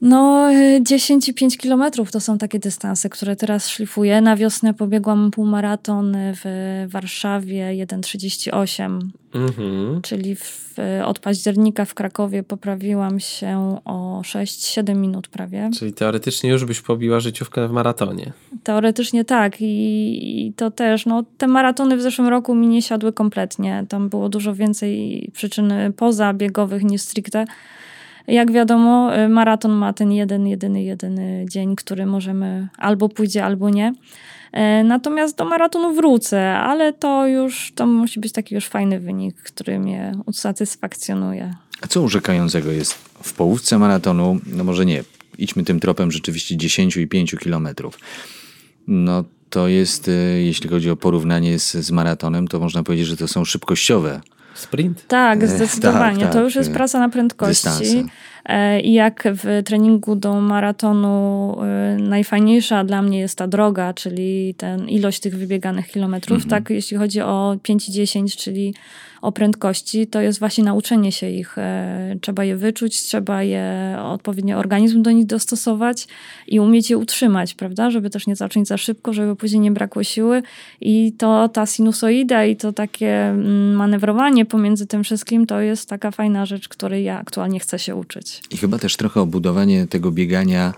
No, y, 10 i 5 kilometrów to są takie dystanse, które teraz szlifuję. Na wiosnę pobiegłam półmaraton w Warszawie 1,38, Mhm. czyli w, od października w Krakowie poprawiłam się o 6-7 minut prawie. Czyli teoretycznie już byś pobiła życiówkę w maratonie. Teoretycznie tak i, i to też, no te maratony w zeszłym roku mi nie siadły kompletnie. Tam było dużo więcej przyczyn pozabiegowych niż stricte. Jak wiadomo, y, maraton ma ten jeden, jedyny, jedyny dzień, który możemy albo pójdzie, albo nie. E, Natomiast do maratonu wrócę, ale to już, to musi być taki już fajny wynik, który mnie usatysfakcjonuje. A co urzekającego jest w połówce maratonu? No może nie, idźmy tym tropem rzeczywiście 10 i 5 kilometrów. No to jest, e, jeśli chodzi o porównanie z, z maratonem, to można powiedzieć, że to są szybkościowe Sprint? Tak, E, zdecydowanie. tak, to tak, już jest e, praca na prędkości. E, I jak w treningu do maratonu najfajniejsza dla mnie jest ta droga, czyli ten ilość tych wybieganych kilometrów, tak jeśli chodzi o 5 i 10, czyli o prędkości, to jest właśnie nauczenie się ich. E, Trzeba je wyczuć, trzeba je odpowiednio organizm do nich dostosować i umieć je utrzymać, prawda? Żeby też nie zacząć za szybko, żeby później nie brakło siły. I to ta sinusoida i to takie mm, manewrowanie pomiędzy tym wszystkim to jest taka fajna rzecz, której ja aktualnie chcę się uczyć. i chyba też trochę obudowanie tego biegania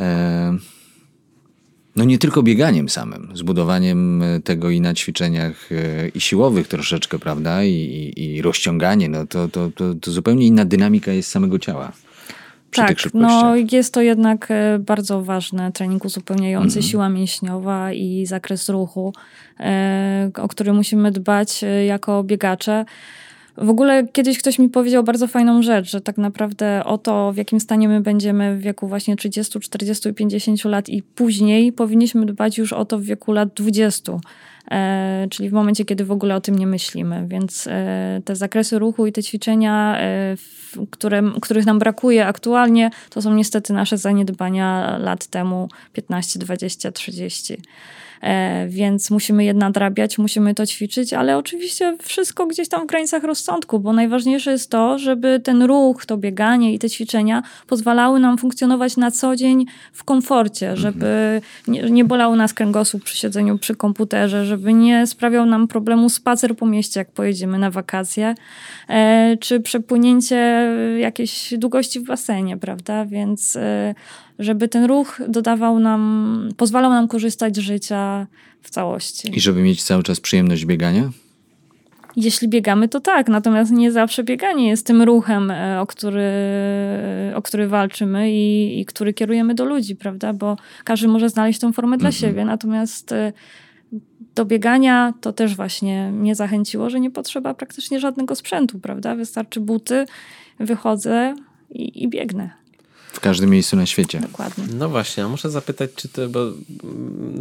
e, no nie tylko bieganiem samym, zbudowaniem e, tego i na ćwiczeniach e, i siłowych troszeczkę, prawda, i, i, i rozciąganie, no to, to, to, to zupełnie inna dynamika jest samego ciała. Tak, no jest to jednak e, bardzo ważne, trening uzupełniający, siła mięśniowa i zakres ruchu, o który musimy dbać jako biegacze. W ogóle kiedyś ktoś mi powiedział bardzo fajną rzecz, że tak naprawdę o to, w jakim stanie my będziemy w wieku właśnie 30, 40 i 50 lat i później powinniśmy dbać już o to w wieku lat 20. E, czyli w momencie, kiedy w ogóle o tym nie myślimy. Więc e, te zakresy ruchu i te ćwiczenia, e, w, które, których nam brakuje aktualnie, to są niestety nasze zaniedbania lat temu 15, 20, 30. E, więc musimy je nadrabiać, musimy to ćwiczyć, ale oczywiście wszystko gdzieś tam w granicach rozsądku, bo najważniejsze jest to, żeby ten ruch, to bieganie i te ćwiczenia pozwalały nam funkcjonować na co dzień w komforcie, żeby nie, nie bolał nas kręgosłup przy siedzeniu przy komputerze, żeby nie sprawiał nam problemu spacer po mieście, jak pojedziemy na wakacje, e, czy przepłynięcie jakiejś długości w basenie, prawda? Więc e, żeby ten ruch dodawał nam, pozwalał nam korzystać z życia w całości. I żeby mieć cały czas przyjemność biegania? Jeśli biegamy, to tak, natomiast nie zawsze bieganie jest tym ruchem, e, o który, o który walczymy i, i który kierujemy do ludzi, prawda? Bo każdy może znaleźć tą formę dla siebie, natomiast e, do biegania to też właśnie mnie zachęciło, że nie potrzeba praktycznie żadnego sprzętu, prawda? Wystarczy buty, wychodzę i, i biegnę. W każdym miejscu na świecie. Dokładnie. No właśnie, a muszę zapytać, czy to, bo mm,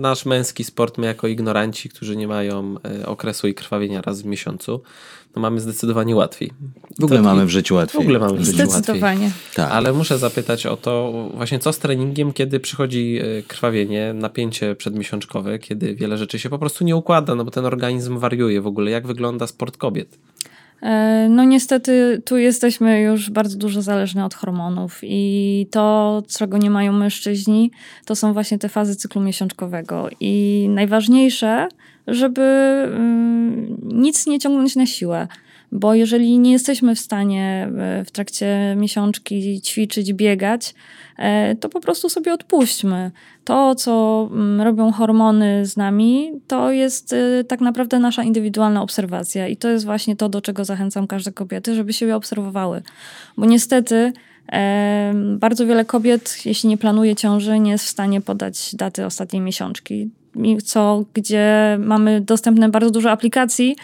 nasz męski sport, my jako ignoranci, którzy nie mają e, okresu i krwawienia raz w miesiącu, no mamy zdecydowanie łatwiej. W ogóle To- mamy w życiu W łatwiej. ogóle mamy w życiu łatwiej. Zdecydowanie. Tak. Ale muszę zapytać o to właśnie co z treningiem, kiedy przychodzi e, krwawienie, napięcie przedmiesiączkowe, kiedy wiele rzeczy się po prostu nie układa, no bo ten organizm wariuje w ogóle. Jak wygląda sport kobiet? E, No niestety tu jesteśmy już bardzo dużo zależne od hormonów i to, czego nie mają mężczyźni, to są właśnie te fazy cyklu miesiączkowego. I najważniejsze, żeby mm, nic nie ciągnąć na siłę. Bo jeżeli nie jesteśmy w stanie e, w trakcie miesiączki ćwiczyć, biegać, e, to po prostu sobie odpuśćmy. To, co mm, robią hormony z nami, to jest e, tak naprawdę nasza indywidualna obserwacja. I to jest właśnie to, do czego zachęcam każde kobiety, żeby siebie obserwowały. Bo niestety bardzo wiele kobiet, jeśli nie planuje ciąży, nie jest w stanie podać daty ostatniej miesiączki. Co, gdzie mamy dostępne bardzo dużo aplikacji,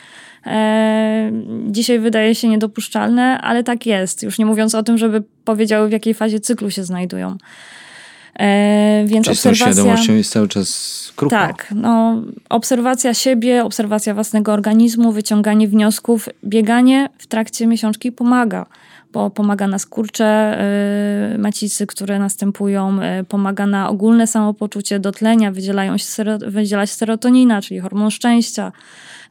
e, dzisiaj wydaje się niedopuszczalne, ale tak jest. Już nie mówiąc o tym, żeby powiedziały, w jakiej fazie cyklu się znajdują. E, więc Czyli z tą obserwacja. świadomością jest cały czas krucho. Tak, no, obserwacja siebie, obserwacja własnego organizmu, wyciąganie wniosków, bieganie w trakcie miesiączki pomaga, bo pomaga na skurcze y, macicy, które następują, y, pomaga na ogólne samopoczucie, dotlenia, wydzielają się sero, wydziela się serotonina, czyli hormon szczęścia,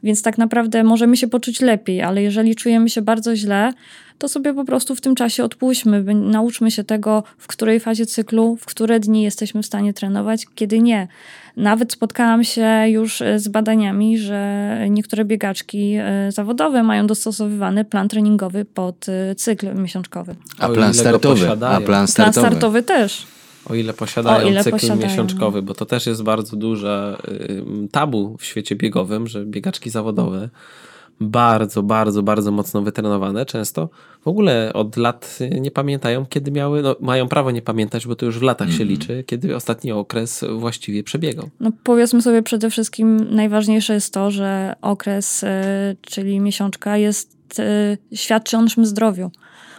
więc tak naprawdę możemy się poczuć lepiej, ale jeżeli czujemy się bardzo źle, to sobie po prostu w tym czasie odpuśćmy, nauczmy się tego, w której fazie cyklu, w które dni jesteśmy w stanie trenować, kiedy nie. Nawet spotkałam się już e, z badaniami, że niektóre biegaczki e, zawodowe mają dostosowywany plan treningowy pod e, cykl miesiączkowy. A plan startowy. A plan Plan startowy. startowy też. O ile posiadają O ile cykl posiadają. miesiączkowy, bo to też jest bardzo duże tabu w świecie biegowym, że biegaczki zawodowe bardzo, bardzo, bardzo mocno wytrenowane często w ogóle od lat y, nie pamiętają, kiedy miały, no mają prawo nie pamiętać, bo to już w latach Mhm. się liczy, kiedy ostatni okres właściwie przebiegał. No powiedzmy sobie przede wszystkim, najważniejsze jest to, że okres, e, czyli miesiączka, jest, e, świadczy o naszym zdrowiu.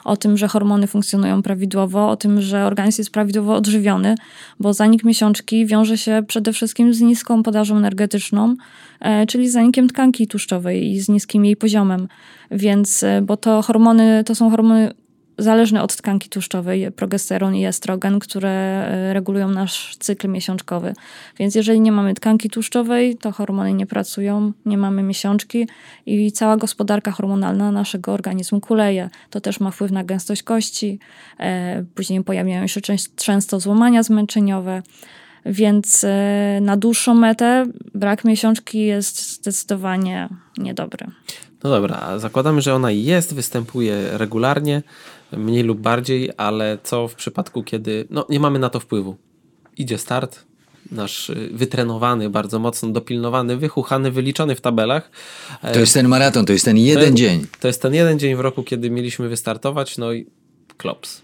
O tym, że hormony funkcjonują prawidłowo, o tym, że organizm jest prawidłowo odżywiony, bo zanik miesiączki wiąże się przede wszystkim z niską podażą energetyczną, e, czyli zanikiem tkanki tłuszczowej i z niskim jej poziomem. Więc, e, bo to hormony, to są hormony zależne od tkanki tłuszczowej, progesteron i estrogen, które e, regulują nasz cykl miesiączkowy. Więc jeżeli nie mamy tkanki tłuszczowej, to hormony nie pracują, nie mamy miesiączki i cała gospodarka hormonalna naszego organizmu kuleje. To też ma wpływ na gęstość kości, e, później pojawiają się częst- często złamania zmęczeniowe. Więc e, na dłuższą metę brak miesiączki jest zdecydowanie niedobry. No dobra, zakładamy, że ona jest, występuje regularnie, mniej lub bardziej, ale co w przypadku, kiedy no, nie mamy na to wpływu? Idzie start, nasz y, wytrenowany, bardzo mocno dopilnowany, wychuchany, wyliczony w tabelach. E, To jest ten maraton, to jest ten to jeden jest- dzień. To jest ten jeden dzień w roku, kiedy mieliśmy wystartować, no i klops.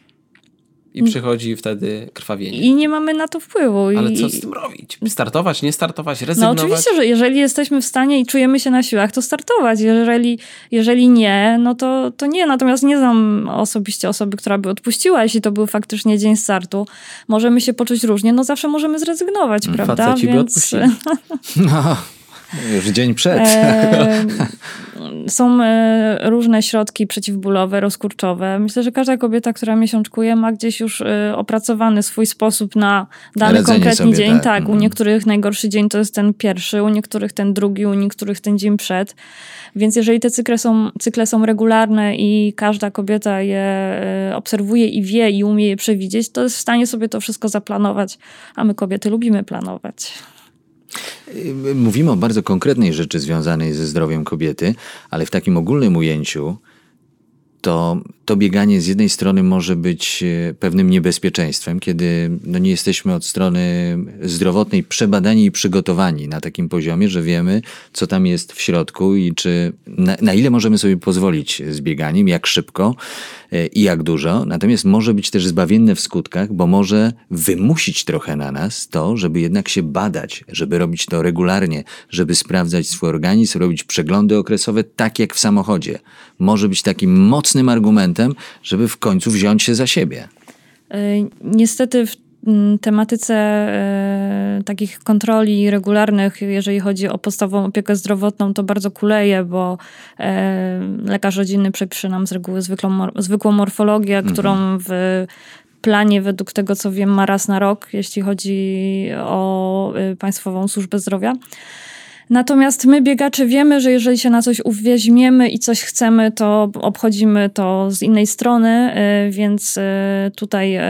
I przychodzi wtedy krwawienie. I nie mamy na to wpływu. Ale co z tym robić? Startować, nie startować, No rezygnować? oczywiście, że jeżeli jesteśmy w stanie i czujemy się na siłach, to startować. Jeżeli, jeżeli nie, no to, to nie. Natomiast nie znam osobiście osoby, która by odpuściła, jeśli to był faktycznie dzień startu. Możemy się poczuć różnie, no zawsze możemy zrezygnować, prawda? Faceci by odpuścili. Już dzień przed. E, są e, różne środki przeciwbólowe, rozkurczowe. Myślę, że każda kobieta, która miesiączkuje, ma gdzieś już e, opracowany swój sposób na dany Radzenie konkretny sobie, dzień. tak. Tak, u Mhm. niektórych najgorszy dzień to jest ten pierwszy, u niektórych ten drugi, u niektórych ten dzień przed. Więc jeżeli te cykle są, cykle są regularne i każda kobieta je e, obserwuje i wie i umie je przewidzieć, to jest w stanie sobie to wszystko zaplanować. A my kobiety lubimy planować. Mówimy o bardzo konkretnej rzeczy związanej ze zdrowiem kobiety, ale w takim ogólnym ujęciu to, to bieganie z jednej strony może być e, pewnym niebezpieczeństwem, kiedy no nie jesteśmy od strony zdrowotnej przebadani i przygotowani na takim poziomie, że wiemy, co tam jest w środku i czy na, na ile możemy sobie pozwolić z bieganiem, jak szybko e, i jak dużo. Natomiast może być też zbawienne w skutkach, bo może wymusić trochę na nas to, żeby jednak się badać, żeby robić to regularnie, żeby sprawdzać swój organizm, robić przeglądy okresowe, tak jak w samochodzie. Może być takim mocnym argumentem, żeby w końcu wziąć się za siebie. Niestety w tematyce e, takich kontroli regularnych, jeżeli chodzi o podstawową opiekę zdrowotną, to bardzo kuleje, bo e, lekarz rodzinny przepisze nam z reguły zwykłą, zwykłą morfologię, mhm. którą w planie, według tego co wiem, ma raz na rok, jeśli chodzi o e, Państwową Służbę Zdrowia. Natomiast my biegacze wiemy, że jeżeli się na coś uweźmiemy i coś chcemy, to obchodzimy to z innej strony, y, więc y, tutaj y,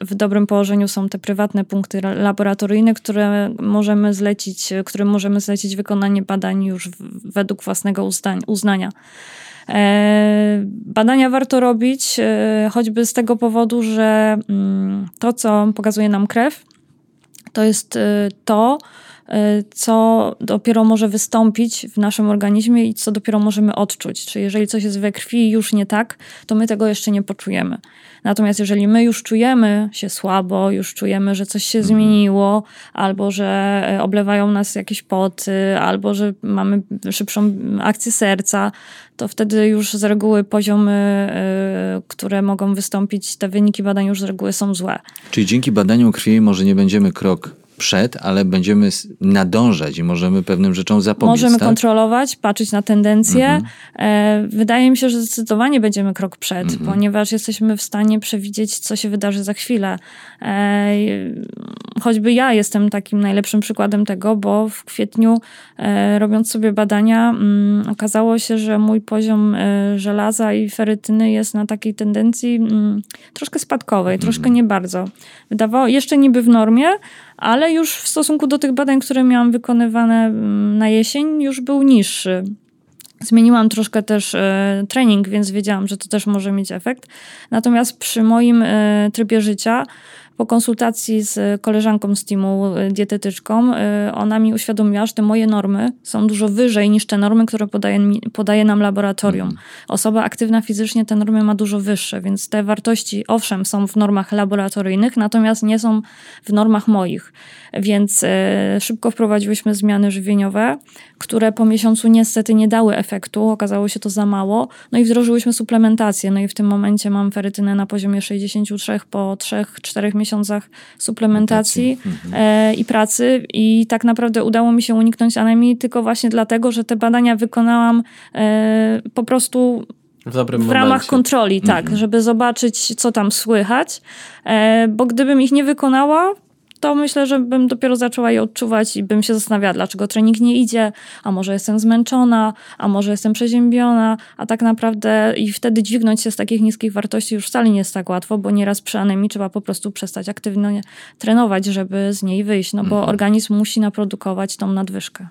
w dobrym położeniu są te prywatne punkty laboratoryjne, które możemy zlecić, którym możemy zlecić wykonanie badań już według własnego uznania. E, badania warto robić, choćby z tego powodu, że mm, to, co pokazuje nam krew, to jest to, co dopiero może wystąpić w naszym organizmie i co dopiero możemy odczuć. Czy jeżeli coś jest we krwi już nie tak, to my tego jeszcze nie poczujemy. Natomiast jeżeli my już czujemy się słabo, już czujemy, że coś się mhm. zmieniło, albo że e, oblewają nas jakieś poty, albo że mamy szybszą akcję serca, to wtedy już z reguły poziomy, y, które mogą wystąpić, te wyniki badań już z reguły są złe. Czyli dzięki badaniu krwi może nie będziemy krok przed, ale będziemy nadążać i możemy pewnym rzeczom zapobiec. Możemy tak? kontrolować, patrzeć na tendencje. Mhm. E, wydaje mi się, że zdecydowanie będziemy krok przed, mhm. ponieważ jesteśmy w stanie przewidzieć, co się wydarzy za chwilę. E, choćby ja jestem takim najlepszym przykładem tego, bo w kwietniu, e, robiąc sobie badania, mm, okazało się, że mój poziom żelaza i ferytyny jest na takiej tendencji mm, troszkę spadkowej, mhm. troszkę nie bardzo. Wydawało, jeszcze niby w normie, ale już w stosunku do tych badań, które miałam wykonywane mm, na jesień, już był niższy. Zmieniłam troszkę też e, trening, więc wiedziałam, że to też może mieć efekt. Natomiast przy moim e, trybie życia po konsultacji z koleżanką z teamu, y, dietetyczką, y, ona mi uświadomiła, że te moje normy są dużo wyżej niż te normy, które podaje, podaje nam laboratorium. Mhm. Osoba aktywna fizycznie te normy ma dużo wyższe, więc te wartości, owszem, są w normach laboratoryjnych, natomiast nie są w normach moich. Więc y, szybko wprowadziłyśmy zmiany żywieniowe, które po miesiącu niestety nie dały efektu, okazało się to za mało. No i wdrożyłyśmy suplementację. No i w tym momencie mam ferytynę na poziomie 63 po 3-4 miesiącach suplementacji mhm. e, i pracy. I tak naprawdę udało mi się uniknąć anemii tylko właśnie dlatego, że te badania wykonałam e, po prostu w, w ramach kontroli, tak, mhm. żeby zobaczyć, co tam słychać. E, bo gdybym ich nie wykonała, to myślę, że bym dopiero zaczęła je odczuwać i bym się zastanawiała, dlaczego trening nie idzie, a może jestem zmęczona, a może jestem przeziębiona, a tak naprawdę i wtedy dźwignąć się z takich niskich wartości już wcale nie jest tak łatwo, bo nieraz przy anemii trzeba po prostu przestać aktywnie trenować, żeby z niej wyjść, no bo mhm. organizm musi naprodukować tą nadwyżkę.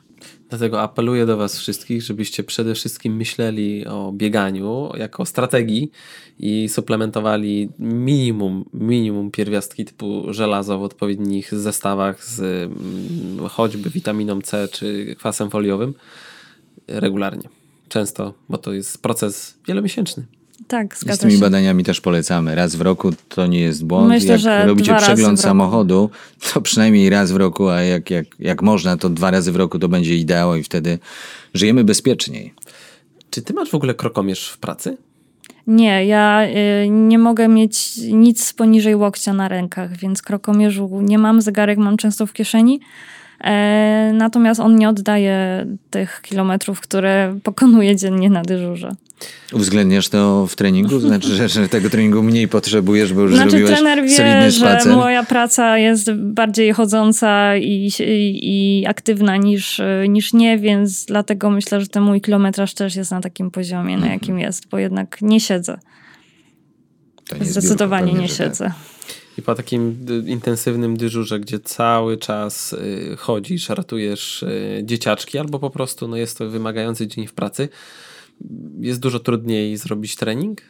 Dlatego apeluję do Was wszystkich, żebyście przede wszystkim myśleli o bieganiu jako strategii i suplementowali minimum, minimum pierwiastki typu żelazo w odpowiednich zestawach z mm, choćby witaminą C czy kwasem foliowym regularnie. Często, bo to jest proces wielomiesięczny. Tak, zgadza Z tymi się. badaniami też polecamy. Raz w roku to nie jest błąd. Myślę, jak że robicie przegląd samochodu, to przynajmniej raz w roku, a jak, jak, jak można, to dwa razy w roku to będzie ideał i wtedy żyjemy bezpieczniej. Czy ty masz w ogóle krokomierz w pracy? Nie, ja y, nie mogę mieć nic poniżej łokcia na rękach, więc krokomierzu nie mam, zegarek mam często w kieszeni. E, natomiast on nie oddaje tych kilometrów, które pokonuje dziennie na dyżurze. Uwzględniasz to w treningu? Znaczy, że, że tego treningu mniej potrzebujesz, bo już znaczy, zrobiłeś trener wie, że moja praca jest bardziej chodząca i, i, i, aktywna niż, niż nie, więc dlatego myślę, że ten mój kilometraż też jest na takim poziomie, na jakim mhm. jest, bo jednak nie siedzę. Nie Zdecydowanie biurko, nie tak. siedzę. Tak. I po takim intensywnym dyżurze, gdzie cały czas y, chodzisz, ratujesz y, dzieciaczki, albo po prostu no, jest to wymagający dzień w pracy, jest dużo trudniej zrobić trening?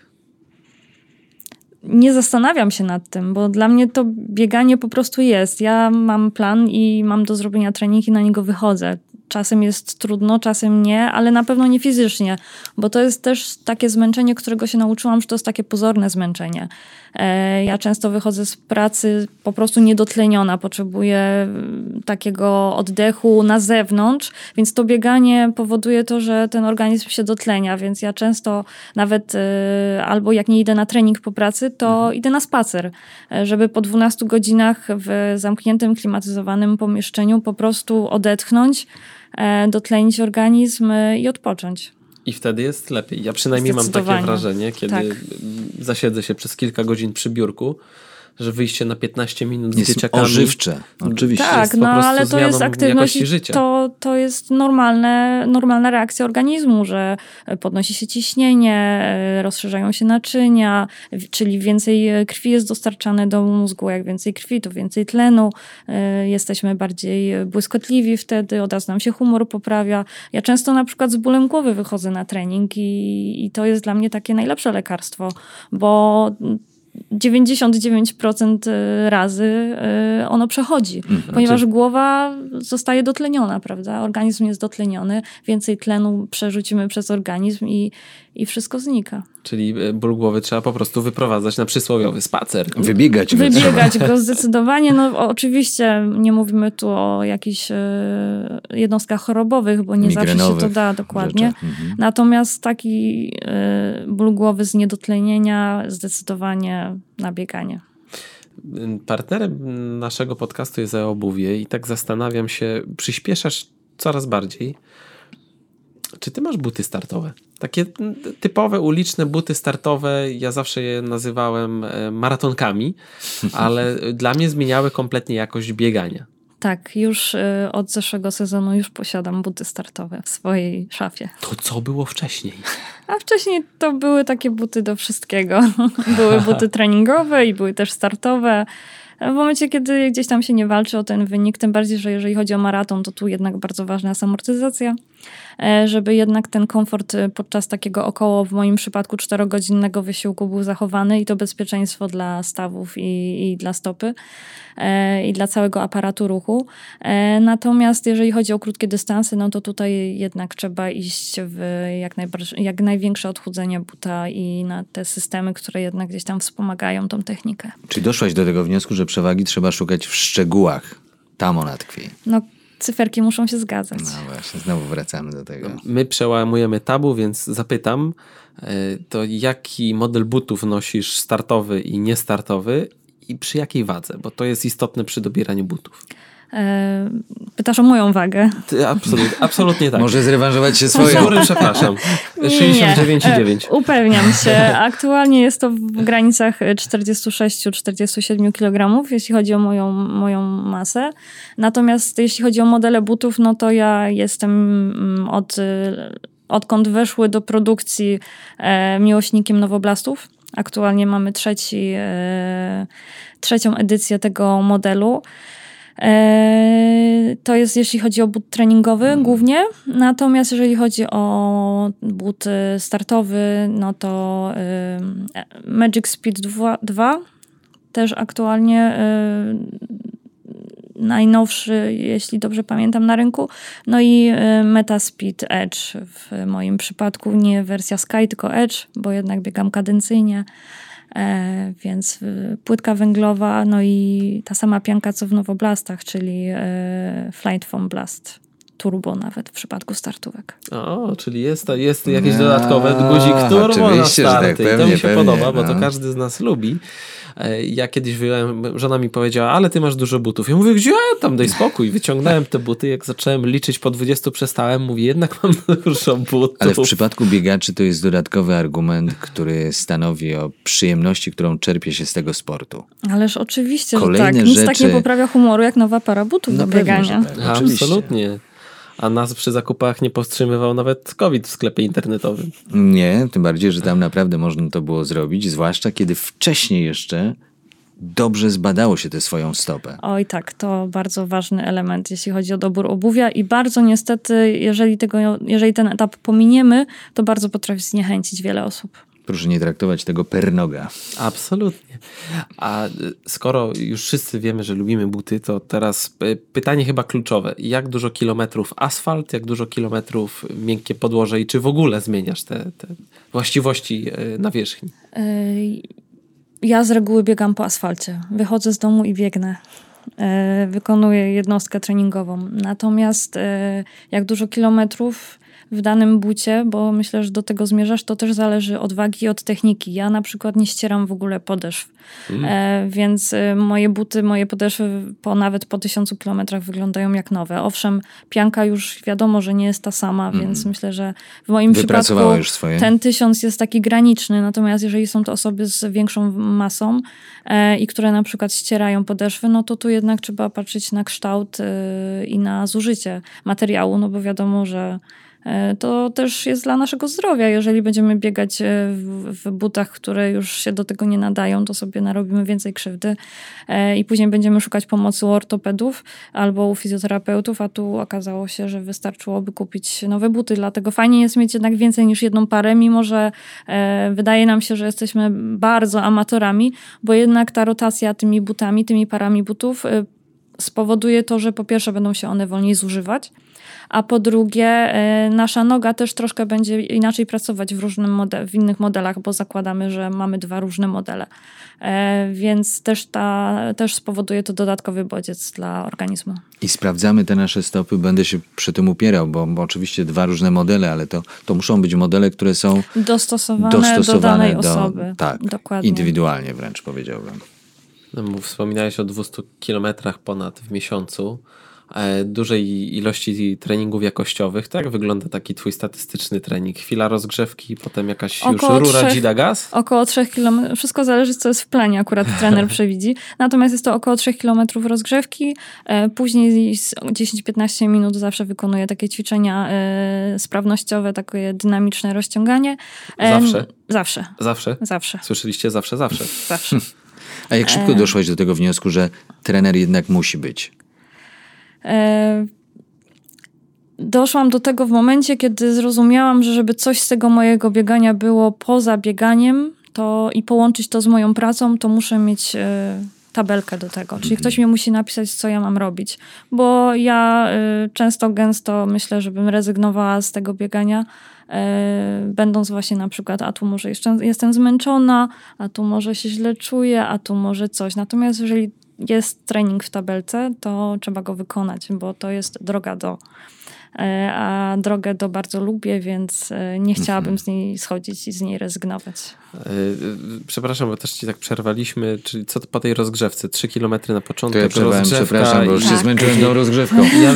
Nie zastanawiam się nad tym, bo dla mnie to bieganie po prostu jest. Ja mam plan i mam do zrobienia trening i na niego wychodzę. Czasem jest trudno, czasem nie, ale na pewno nie fizycznie, bo to jest też takie zmęczenie, którego się nauczyłam, że to jest takie pozorne zmęczenie. E, ja często wychodzę z pracy po prostu niedotleniona, potrzebuję mm, takiego oddechu na zewnątrz, więc to bieganie powoduje to, że ten organizm się dotlenia, więc ja często nawet e, albo jak nie idę na trening po pracy, to mhm. idę na spacer, e, żeby po 12 godzinach w zamkniętym, klimatyzowanym pomieszczeniu po prostu odetchnąć, dotlenić organizm i odpocząć. I wtedy jest lepiej. Ja przynajmniej mam takie wrażenie, kiedy tak. zasiedzę się przez kilka godzin przy biurku, że wyjście na 15 minut jest z dzieciakami... ożywcze, oczywiście. Tak, no ale to jest aktywność to, to jest normalne, normalna reakcja organizmu, że podnosi się ciśnienie, rozszerzają się naczynia, czyli więcej krwi jest dostarczane do mózgu, jak więcej krwi, to więcej tlenu, jesteśmy bardziej błyskotliwi wtedy, od razu nam się humor poprawia. Ja często na przykład z bólem głowy wychodzę na trening i, i to jest dla mnie takie najlepsze lekarstwo, bo 99% y, razy y, ono przechodzi, mhm. ponieważ głowa zostaje dotleniona, prawda? Organizm jest dotleniony, więcej tlenu przerzucimy przez organizm i, i wszystko znika. Czyli e, ból głowy trzeba po prostu wyprowadzać na przysłowiowy spacer. Wybiegać go Wybiegać go zdecydowanie. No oczywiście nie mówimy tu o jakichś e, jednostkach chorobowych, bo nie zawsze się to da dokładnie. Mhm. Natomiast taki e, ból głowy z niedotlenienia zdecydowanie na bieganie. Partnerem naszego podcastu jest obuwie i tak zastanawiam się, przyspieszasz coraz bardziej. Czy ty masz buty startowe? Takie typowe uliczne buty startowe, ja zawsze je nazywałem e, maratonkami, ale dla mnie zmieniały kompletnie jakość biegania. Tak, już e, od zeszłego sezonu już posiadam buty startowe w swojej szafie. To co było wcześniej? A wcześniej to były takie buty do wszystkiego. były buty treningowe i były też startowe. W momencie, kiedy gdzieś tam się nie walczy o ten wynik, tym bardziej, że jeżeli chodzi o maraton, to tu jednak bardzo ważna jest amortyzacja, e, żeby jednak ten komfort e, podczas takiego około, w moim przypadku, czterogodzinnego wysiłku był zachowany i to bezpieczeństwo dla stawów i, i dla stopy. E, i dla całego aparatu ruchu. Natomiast jeżeli chodzi o krótkie dystanse, no to tutaj jednak trzeba iść w jak, jak największe odchudzenie buta i na te systemy, które jednak gdzieś tam wspomagają tą technikę. Czy doszłaś do tego wniosku, że przewagi trzeba szukać w szczegółach? Tam ona tkwi. No cyferki muszą się zgadzać. No właśnie, znowu wracamy do tego. My przełamujemy tabu, więc zapytam, e, to jaki model butów nosisz startowy i niestartowy i przy jakiej wadze? Bo to jest istotne przy dobieraniu butów. E, pytasz o moją wagę. absolut, absolutnie tak. Może zrewanżować się swoje. Sorry, przepraszam. 69,9. E, upewniam się. Aktualnie jest to w granicach 46-47 kg, jeśli chodzi o moją, moją masę. Natomiast jeśli chodzi o modele butów, no to ja jestem mm, od, odkąd weszły do produkcji e, miłośnikiem nowoblastów. Aktualnie mamy trzeci, e, trzecią edycję tego modelu. E, to jest jeśli chodzi o but treningowy mhm. głównie, natomiast jeżeli chodzi o but startowy, no to e, Magic Speed 2, 2 też aktualnie najnowszy, jeśli dobrze pamiętam, na rynku. No i e, Metaspeed Edge w moim przypadku, nie wersja Sky, tylko Edge, bo jednak biegam kadencyjnie. E, więc e, płytka węglowa, no i ta sama pianka co w Nowoblastach, czyli e, Flight Foam Blast turbo nawet w przypadku startówek. O, czyli jest, jest jakieś dodatkowe guzik turbo na starty. Tak, pewnie, I to mi się pewnie, podoba, bo no. to każdy z nas lubi. E, ja kiedyś wyjąłem, żona mi powiedziała, ale ty masz dużo butów. Ja mówię, gdzie? Tam daj spokój. Wyciągnąłem te buty, jak zacząłem liczyć po 20 przestałem, mówię, jednak mam dużo butów. Ale w przypadku biegaczy to jest dodatkowy argument, który stanowi o przyjemności, którą czerpie się z tego sportu. Ależ oczywiście, Kolejne że tak. Nic rzeczy... tak nie poprawia humoru, jak nowa para butów no do biegania. Tak, Absolutnie a nas przy zakupach nie powstrzymywał nawet COVID w sklepie internetowym. Nie, tym bardziej, że tam naprawdę można to było zrobić, zwłaszcza kiedy wcześniej jeszcze dobrze zbadało się tę swoją stopę. Oj tak, to bardzo ważny element, jeśli chodzi o dobór obuwia i bardzo niestety, jeżeli, tego, jeżeli ten etap pominiemy, to bardzo potrafi zniechęcić wiele osób. Proszę nie traktować tego per noga. Absolutnie. A y, skoro już wszyscy wiemy, że lubimy buty, to teraz y, pytanie chyba kluczowe. Jak dużo kilometrów asfalt, jak dużo kilometrów miękkie podłoże i czy w ogóle zmieniasz te, te właściwości y, nawierzchni? Ja z reguły biegam po asfalcie. Wychodzę z domu i biegnę. E, Wykonuję jednostkę treningową. Natomiast e, jak dużo kilometrów w danym bucie, bo myślę, że do tego zmierzasz, to też zależy od wagi i od techniki. Ja na przykład nie ścieram w ogóle podeszw, e, więc e, moje buty, moje podeszwy po nawet po tysiącu kilometrach wyglądają jak nowe. Owszem, pianka już wiadomo, że nie jest ta sama, więc myślę, że w moim przypadku ten tysiąc jest taki graniczny, natomiast jeżeli są to osoby z większą masą e, i które na przykład ścierają podeszwy, no to tu jednak trzeba patrzeć na kształt e, i na zużycie materiału, no bo wiadomo, że to też jest dla naszego zdrowia. Jeżeli będziemy biegać e, w, butach, które już się do tego nie nadają, to sobie narobimy więcej krzywdy e, i później będziemy szukać pomocy u ortopedów albo u fizjoterapeutów, a tu okazało się, że wystarczyłoby kupić nowe buty. Dlatego fajnie jest mieć jednak więcej niż jedną parę, mimo że e, wydaje nam się, że jesteśmy bardzo amatorami, bo jednak ta rotacja tymi butami, tymi parami butów e, spowoduje to, że po pierwsze będą się one wolniej zużywać, a po drugie e, nasza noga też troszkę będzie inaczej pracować w, różnym mode- w innych modelach, bo zakładamy, że mamy dwa różne modele. E, Więc też, ta, też spowoduje to dodatkowy bodziec dla organizmu. I sprawdzamy te nasze stopy, będę się przy tym upierał, bo, bo oczywiście dwa różne modele, ale to, to muszą być modele, które są Dostosowane, dostosowane do danej do, osoby. tak, Dokładnie. indywidualnie wręcz powiedziałbym. No, bo wspominałeś o 200 kilometrach ponad w miesiącu, dużej ilości treningów jakościowych. To jak wygląda taki twój statystyczny trening? Chwila rozgrzewki, potem jakaś Około już rura trzech- dzida gaz? Około 3 km. Wszystko zależy, co jest w planie, akurat trener przewidzi. Natomiast jest to około 3 km rozgrzewki. E, Później z 10-15 minut zawsze wykonuję takie ćwiczenia e, sprawnościowe, takie dynamiczne rozciąganie. E, Zawsze? Zawsze. Zawsze? Zawsze. Słyszeliście? Zawsze, zawsze. Zawsze. A jak szybko doszłaś do tego wniosku, że trener jednak musi być? E, Doszłam do tego w momencie, kiedy zrozumiałam, że żeby coś z tego mojego biegania było poza bieganiem to i połączyć to z moją pracą, to muszę mieć e, tabelkę do tego. Czyli ktoś mi musi napisać, co ja mam robić. Bo ja e, często, gęsto myślę, żebym rezygnowała z tego biegania, e, będąc właśnie na przykład, a tu może jeszcze jestem zmęczona, a tu może się źle czuję, a tu może coś. Natomiast jeżeli jest trening w tabelce, to trzeba go wykonać, bo to jest droga do. E, A drogę do bardzo lubię, więc e, nie chciałabym z niej schodzić i z niej rezygnować. Przepraszam, bo też ci tak przerwaliśmy. Czyli co to po tej rozgrzewce? 3 km na To początek, ja przerwałem, przepraszam, bo już i- się zmęczyłem tą rozgrzewką. Ja...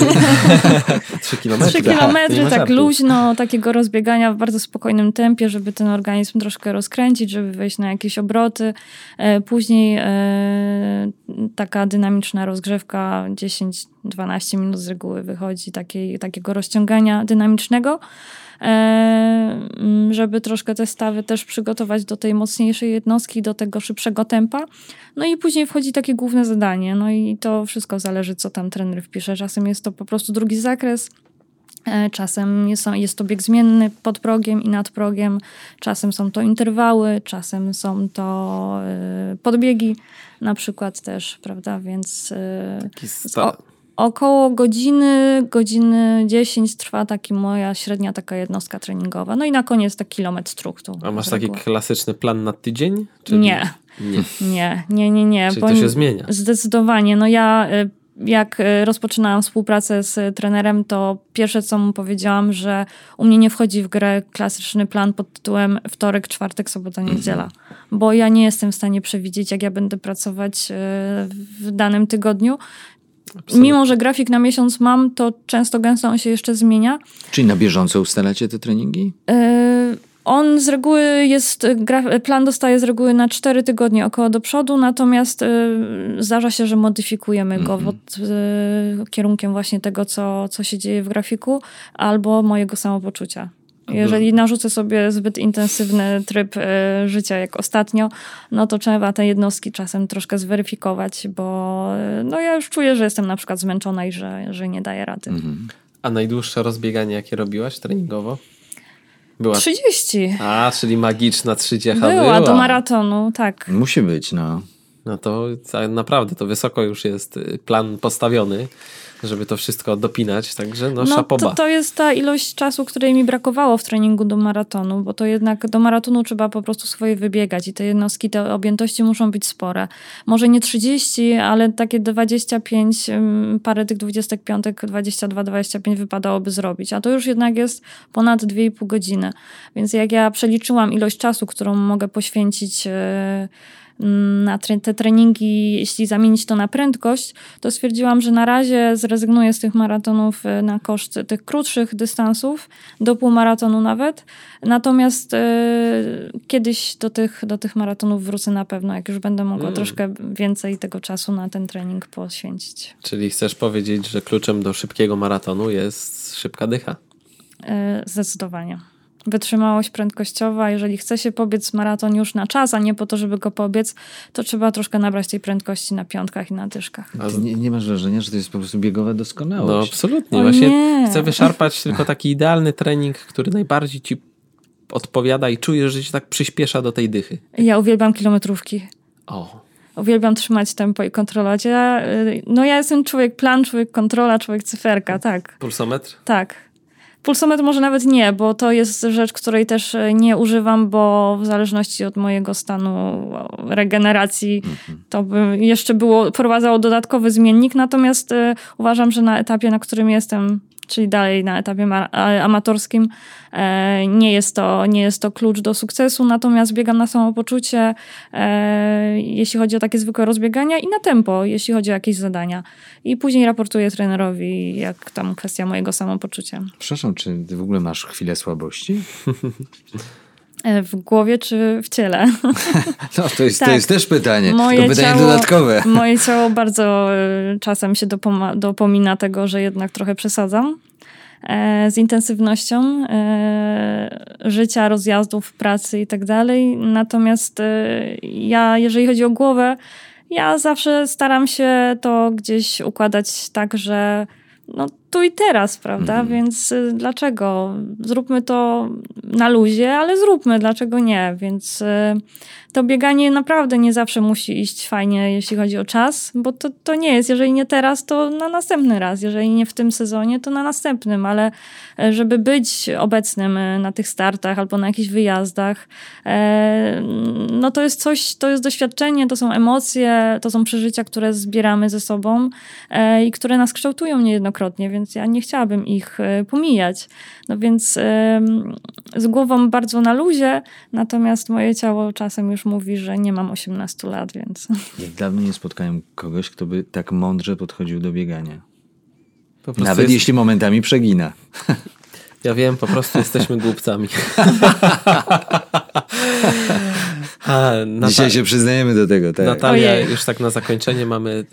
3 km? Trzy kilometry, tak luźno, takiego rozbiegania w bardzo spokojnym tempie, żeby ten organizm troszkę rozkręcić, żeby wejść na jakieś obroty. E, Później e, taka dynamiczna rozgrzewka 10-12 minut z reguły wychodzi takiej, takiego rozciągania dynamicznego. E, mm, żeby troszkę te stawy też przygotować do tej mocniejszej jednostki, do tego szybszego tempa. No i później wchodzi takie główne zadanie. No i to wszystko zależy, co tam trener wpisze. Czasem jest to po prostu drugi zakres, e, czasem jest, to bieg zmienny pod progiem i nad progiem, czasem są to interwały, czasem są to e, podbiegi na przykład też, prawda, więc... Taki sta- Około godziny, godziny 10 trwa taki moja średnia taka jednostka treningowa. No i na koniec taki kilometr struktu. A masz taki klasyczny plan na tydzień? Czyli- Nie. Nie. Nie, nie, nie, nie. Czyli bo to się zmienia. Zdecydowanie. No ja y, jak y, rozpoczynałam współpracę z trenerem, to pierwsze co mu powiedziałam, że u mnie nie wchodzi w grę klasyczny plan pod tytułem wtorek, czwartek, sobota, niedziela. Bo ja nie jestem w stanie przewidzieć, jak ja będę pracować y, w danym tygodniu. Absolutnie. Mimo, że grafik na miesiąc mam, to często gęsto on się jeszcze zmienia. Czyli na bieżąco ustalacie te treningi? Yy, On z reguły jest, plan dostaje z reguły na 4 tygodnie około do przodu, natomiast yy, zdarza się, że modyfikujemy go pod yy, kierunkiem właśnie tego, co, co się dzieje w grafiku, albo mojego samopoczucia. Jeżeli narzucę sobie zbyt intensywny tryb e, życia jak ostatnio, no to trzeba te jednostki czasem troszkę zweryfikować, bo e, no ja już czuję, że jestem na przykład zmęczona i że, że nie daję rady. A najdłuższe rozbieganie, jakie robiłaś treningowo? Była. 30. A, czyli magiczna 30 była. Była do maratonu, tak. Musi być, no. No to naprawdę to wysoko już jest y, plan postawiony, żeby to wszystko dopinać, także no, No szapoba. to, to jest ta ilość czasu, której mi brakowało w treningu do maratonu, bo to jednak do maratonu trzeba po prostu swoje wybiegać i te jednostki, te objętości muszą być spore. Może nie 30, ale takie 25, ym, parę tych 25, 22, 25 wypadałoby zrobić, a to już jednak jest ponad 2,5 godziny. Więc jak ja przeliczyłam ilość czasu, którą mogę poświęcić yy, na tre- te treningi, jeśli zamienić to na prędkość, to stwierdziłam, że na razie zrezygnuję z tych maratonów e, na koszt tych krótszych dystansów, do półmaratonu nawet. Natomiast e, kiedyś do tych, do tych maratonów wrócę na pewno, jak już będę mogła Mm. troszkę więcej tego czasu na ten trening poświęcić. Czyli chcesz powiedzieć, że kluczem do szybkiego maratonu jest szybka dycha. E, Zdecydowanie. Wytrzymałość prędkościowa, jeżeli chce się pobiec maraton już na czas, a nie po to, żeby go pobiec, to trzeba troszkę nabrać tej prędkości na piątkach i na dyszkach. A z- Nie, nie masz wrażenia, że to jest po prostu biegowa No doskonałość? absolutnie. O Właśnie nie. chcę wyszarpać tylko taki idealny trening, który najbardziej ci odpowiada i czujesz, że ci tak przyspiesza do tej dychy. Ja uwielbiam kilometrówki. O, Uwielbiam trzymać tempo i kontrolować. Ja, y, no ja jestem człowiek plan, człowiek kontrola, człowiek cyferka, tak, pulsometr? tak. Pulsometr może nawet nie, bo to jest rzecz, której też y, nie używam, bo w zależności od mojego stanu regeneracji to by jeszcze było, wprowadzało dodatkowy zmiennik, natomiast y, uważam, że na etapie, na którym jestem, czyli dalej na etapie amatorskim, e, nie jest, to, nie jest to klucz do sukcesu, natomiast biegam na samopoczucie, e, jeśli chodzi o takie zwykłe rozbiegania i na tempo, jeśli chodzi o jakieś zadania. I później raportuję trenerowi, jak tam kwestia mojego samopoczucia. Przepraszam, czy ty w ogóle masz chwilę słabości? E, W głowie czy w ciele? No, to jest, to Tak. jest też pytanie. Moje to pytanie ciało- dodatkowe. Moje ciało bardzo e, czasem się dopoma- dopomina tego, że jednak trochę przesadzam e, z intensywnością życia, rozjazdów, pracy i tak dalej. Natomiast ja, jeżeli chodzi o głowę, ja zawsze staram się to gdzieś układać tak, że no tu i teraz, prawda? Więc y, dlaczego? Zróbmy to na luzie, ale zróbmy, dlaczego nie? Więc y, to bieganie naprawdę nie zawsze musi iść fajnie, jeśli chodzi o czas, bo to, to nie jest, jeżeli nie teraz, to na następny raz. Jeżeli nie w tym sezonie, to na następnym, ale e, żeby być obecnym e, na tych startach albo na jakichś wyjazdach, e, no to jest coś, to jest doświadczenie, to są emocje, to są przeżycia, które zbieramy ze sobą i które nas kształtują niejednokrotnie, więc ja nie chciałabym ich e, pomijać. No więc z głową bardzo na luzie, natomiast moje ciało czasem już mówi, że nie mam 18 lat, więc Ja dawno nie spotkałem kogoś, kto by tak mądrze podchodził do biegania. Nawet jest, jeśli momentami przegina. Ja wiem, po prostu jesteśmy głupcami. A, Nata- Dzisiaj się przyznajemy do tego, tak. Natalia, Ojej. już tak na zakończenie mamy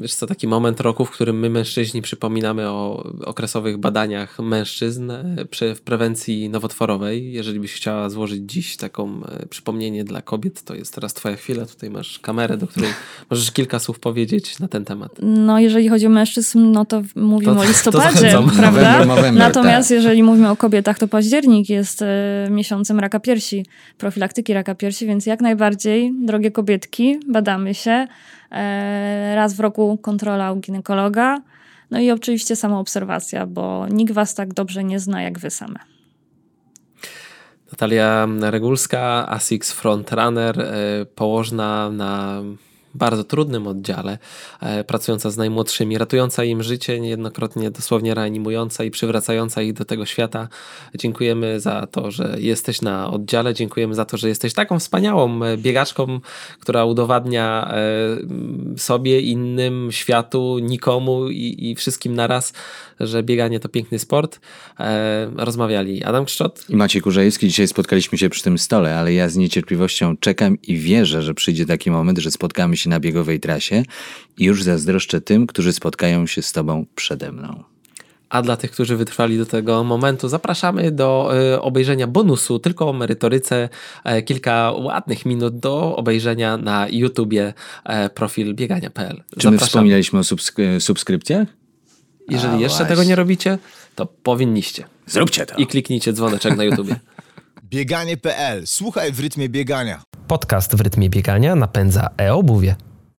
wiesz co, taki moment roku, w którym my mężczyźni przypominamy o okresowych badaniach mężczyzn e, przy, w prewencji nowotworowej. Jeżeli byś chciała złożyć dziś taką e, przypomnienie dla kobiet, to jest teraz twoja chwila. Tutaj masz kamerę, do której możesz kilka słów powiedzieć na ten temat. no jeżeli chodzi o mężczyzn, no to mówimy To- o to listopadzie, zachęcam. prawda? November, November, Natomiast tak. jeżeli mówimy o kobietach, to październik jest e, miesiącem raka piersi, profilaktyki raka piersi, więc jak najbardziej, drogie kobietki, badamy się. E, raz w roku kontrola u ginekologa. No i oczywiście samoobserwacja, bo nikt was tak dobrze nie zna jak wy same. Natalia Regulska, ASICS Frontrunner, e, położna na bardzo trudnym oddziale, e, pracująca z najmłodszymi, ratująca im życie, niejednokrotnie dosłownie reanimująca i przywracająca ich do tego świata. Dziękujemy za to, że jesteś na oddziale, dziękujemy za to, że jesteś taką wspaniałą e, biegaczką, która udowadnia e, sobie, innym, światu, nikomu i, i wszystkim naraz, że bieganie to piękny sport. Rozmawiali Adam Kszczot, I Maciej Kurzajewski, dzisiaj spotkaliśmy się przy tym stole, ale ja z niecierpliwością czekam i wierzę, że przyjdzie taki moment, że spotkamy się na biegowej trasie i już zazdroszczę tym, którzy spotkają się z tobą przede mną. A dla tych, którzy wytrwali do tego momentu, zapraszamy do e, obejrzenia bonusu tylko o merytoryce. E, kilka ładnych minut do obejrzenia na YouTubie e, profil biegania.pl. Czy my wspominaliśmy o subsk- subskrypcjach? Jeżeli A, jeszcze właśnie. tego nie robicie, to powinniście. Zróbcie to. I kliknijcie dzwoneczek na YouTubie. Bieganie.pl. Słuchaj w rytmie biegania. Podcast w rytmie biegania napędza e-obuwie.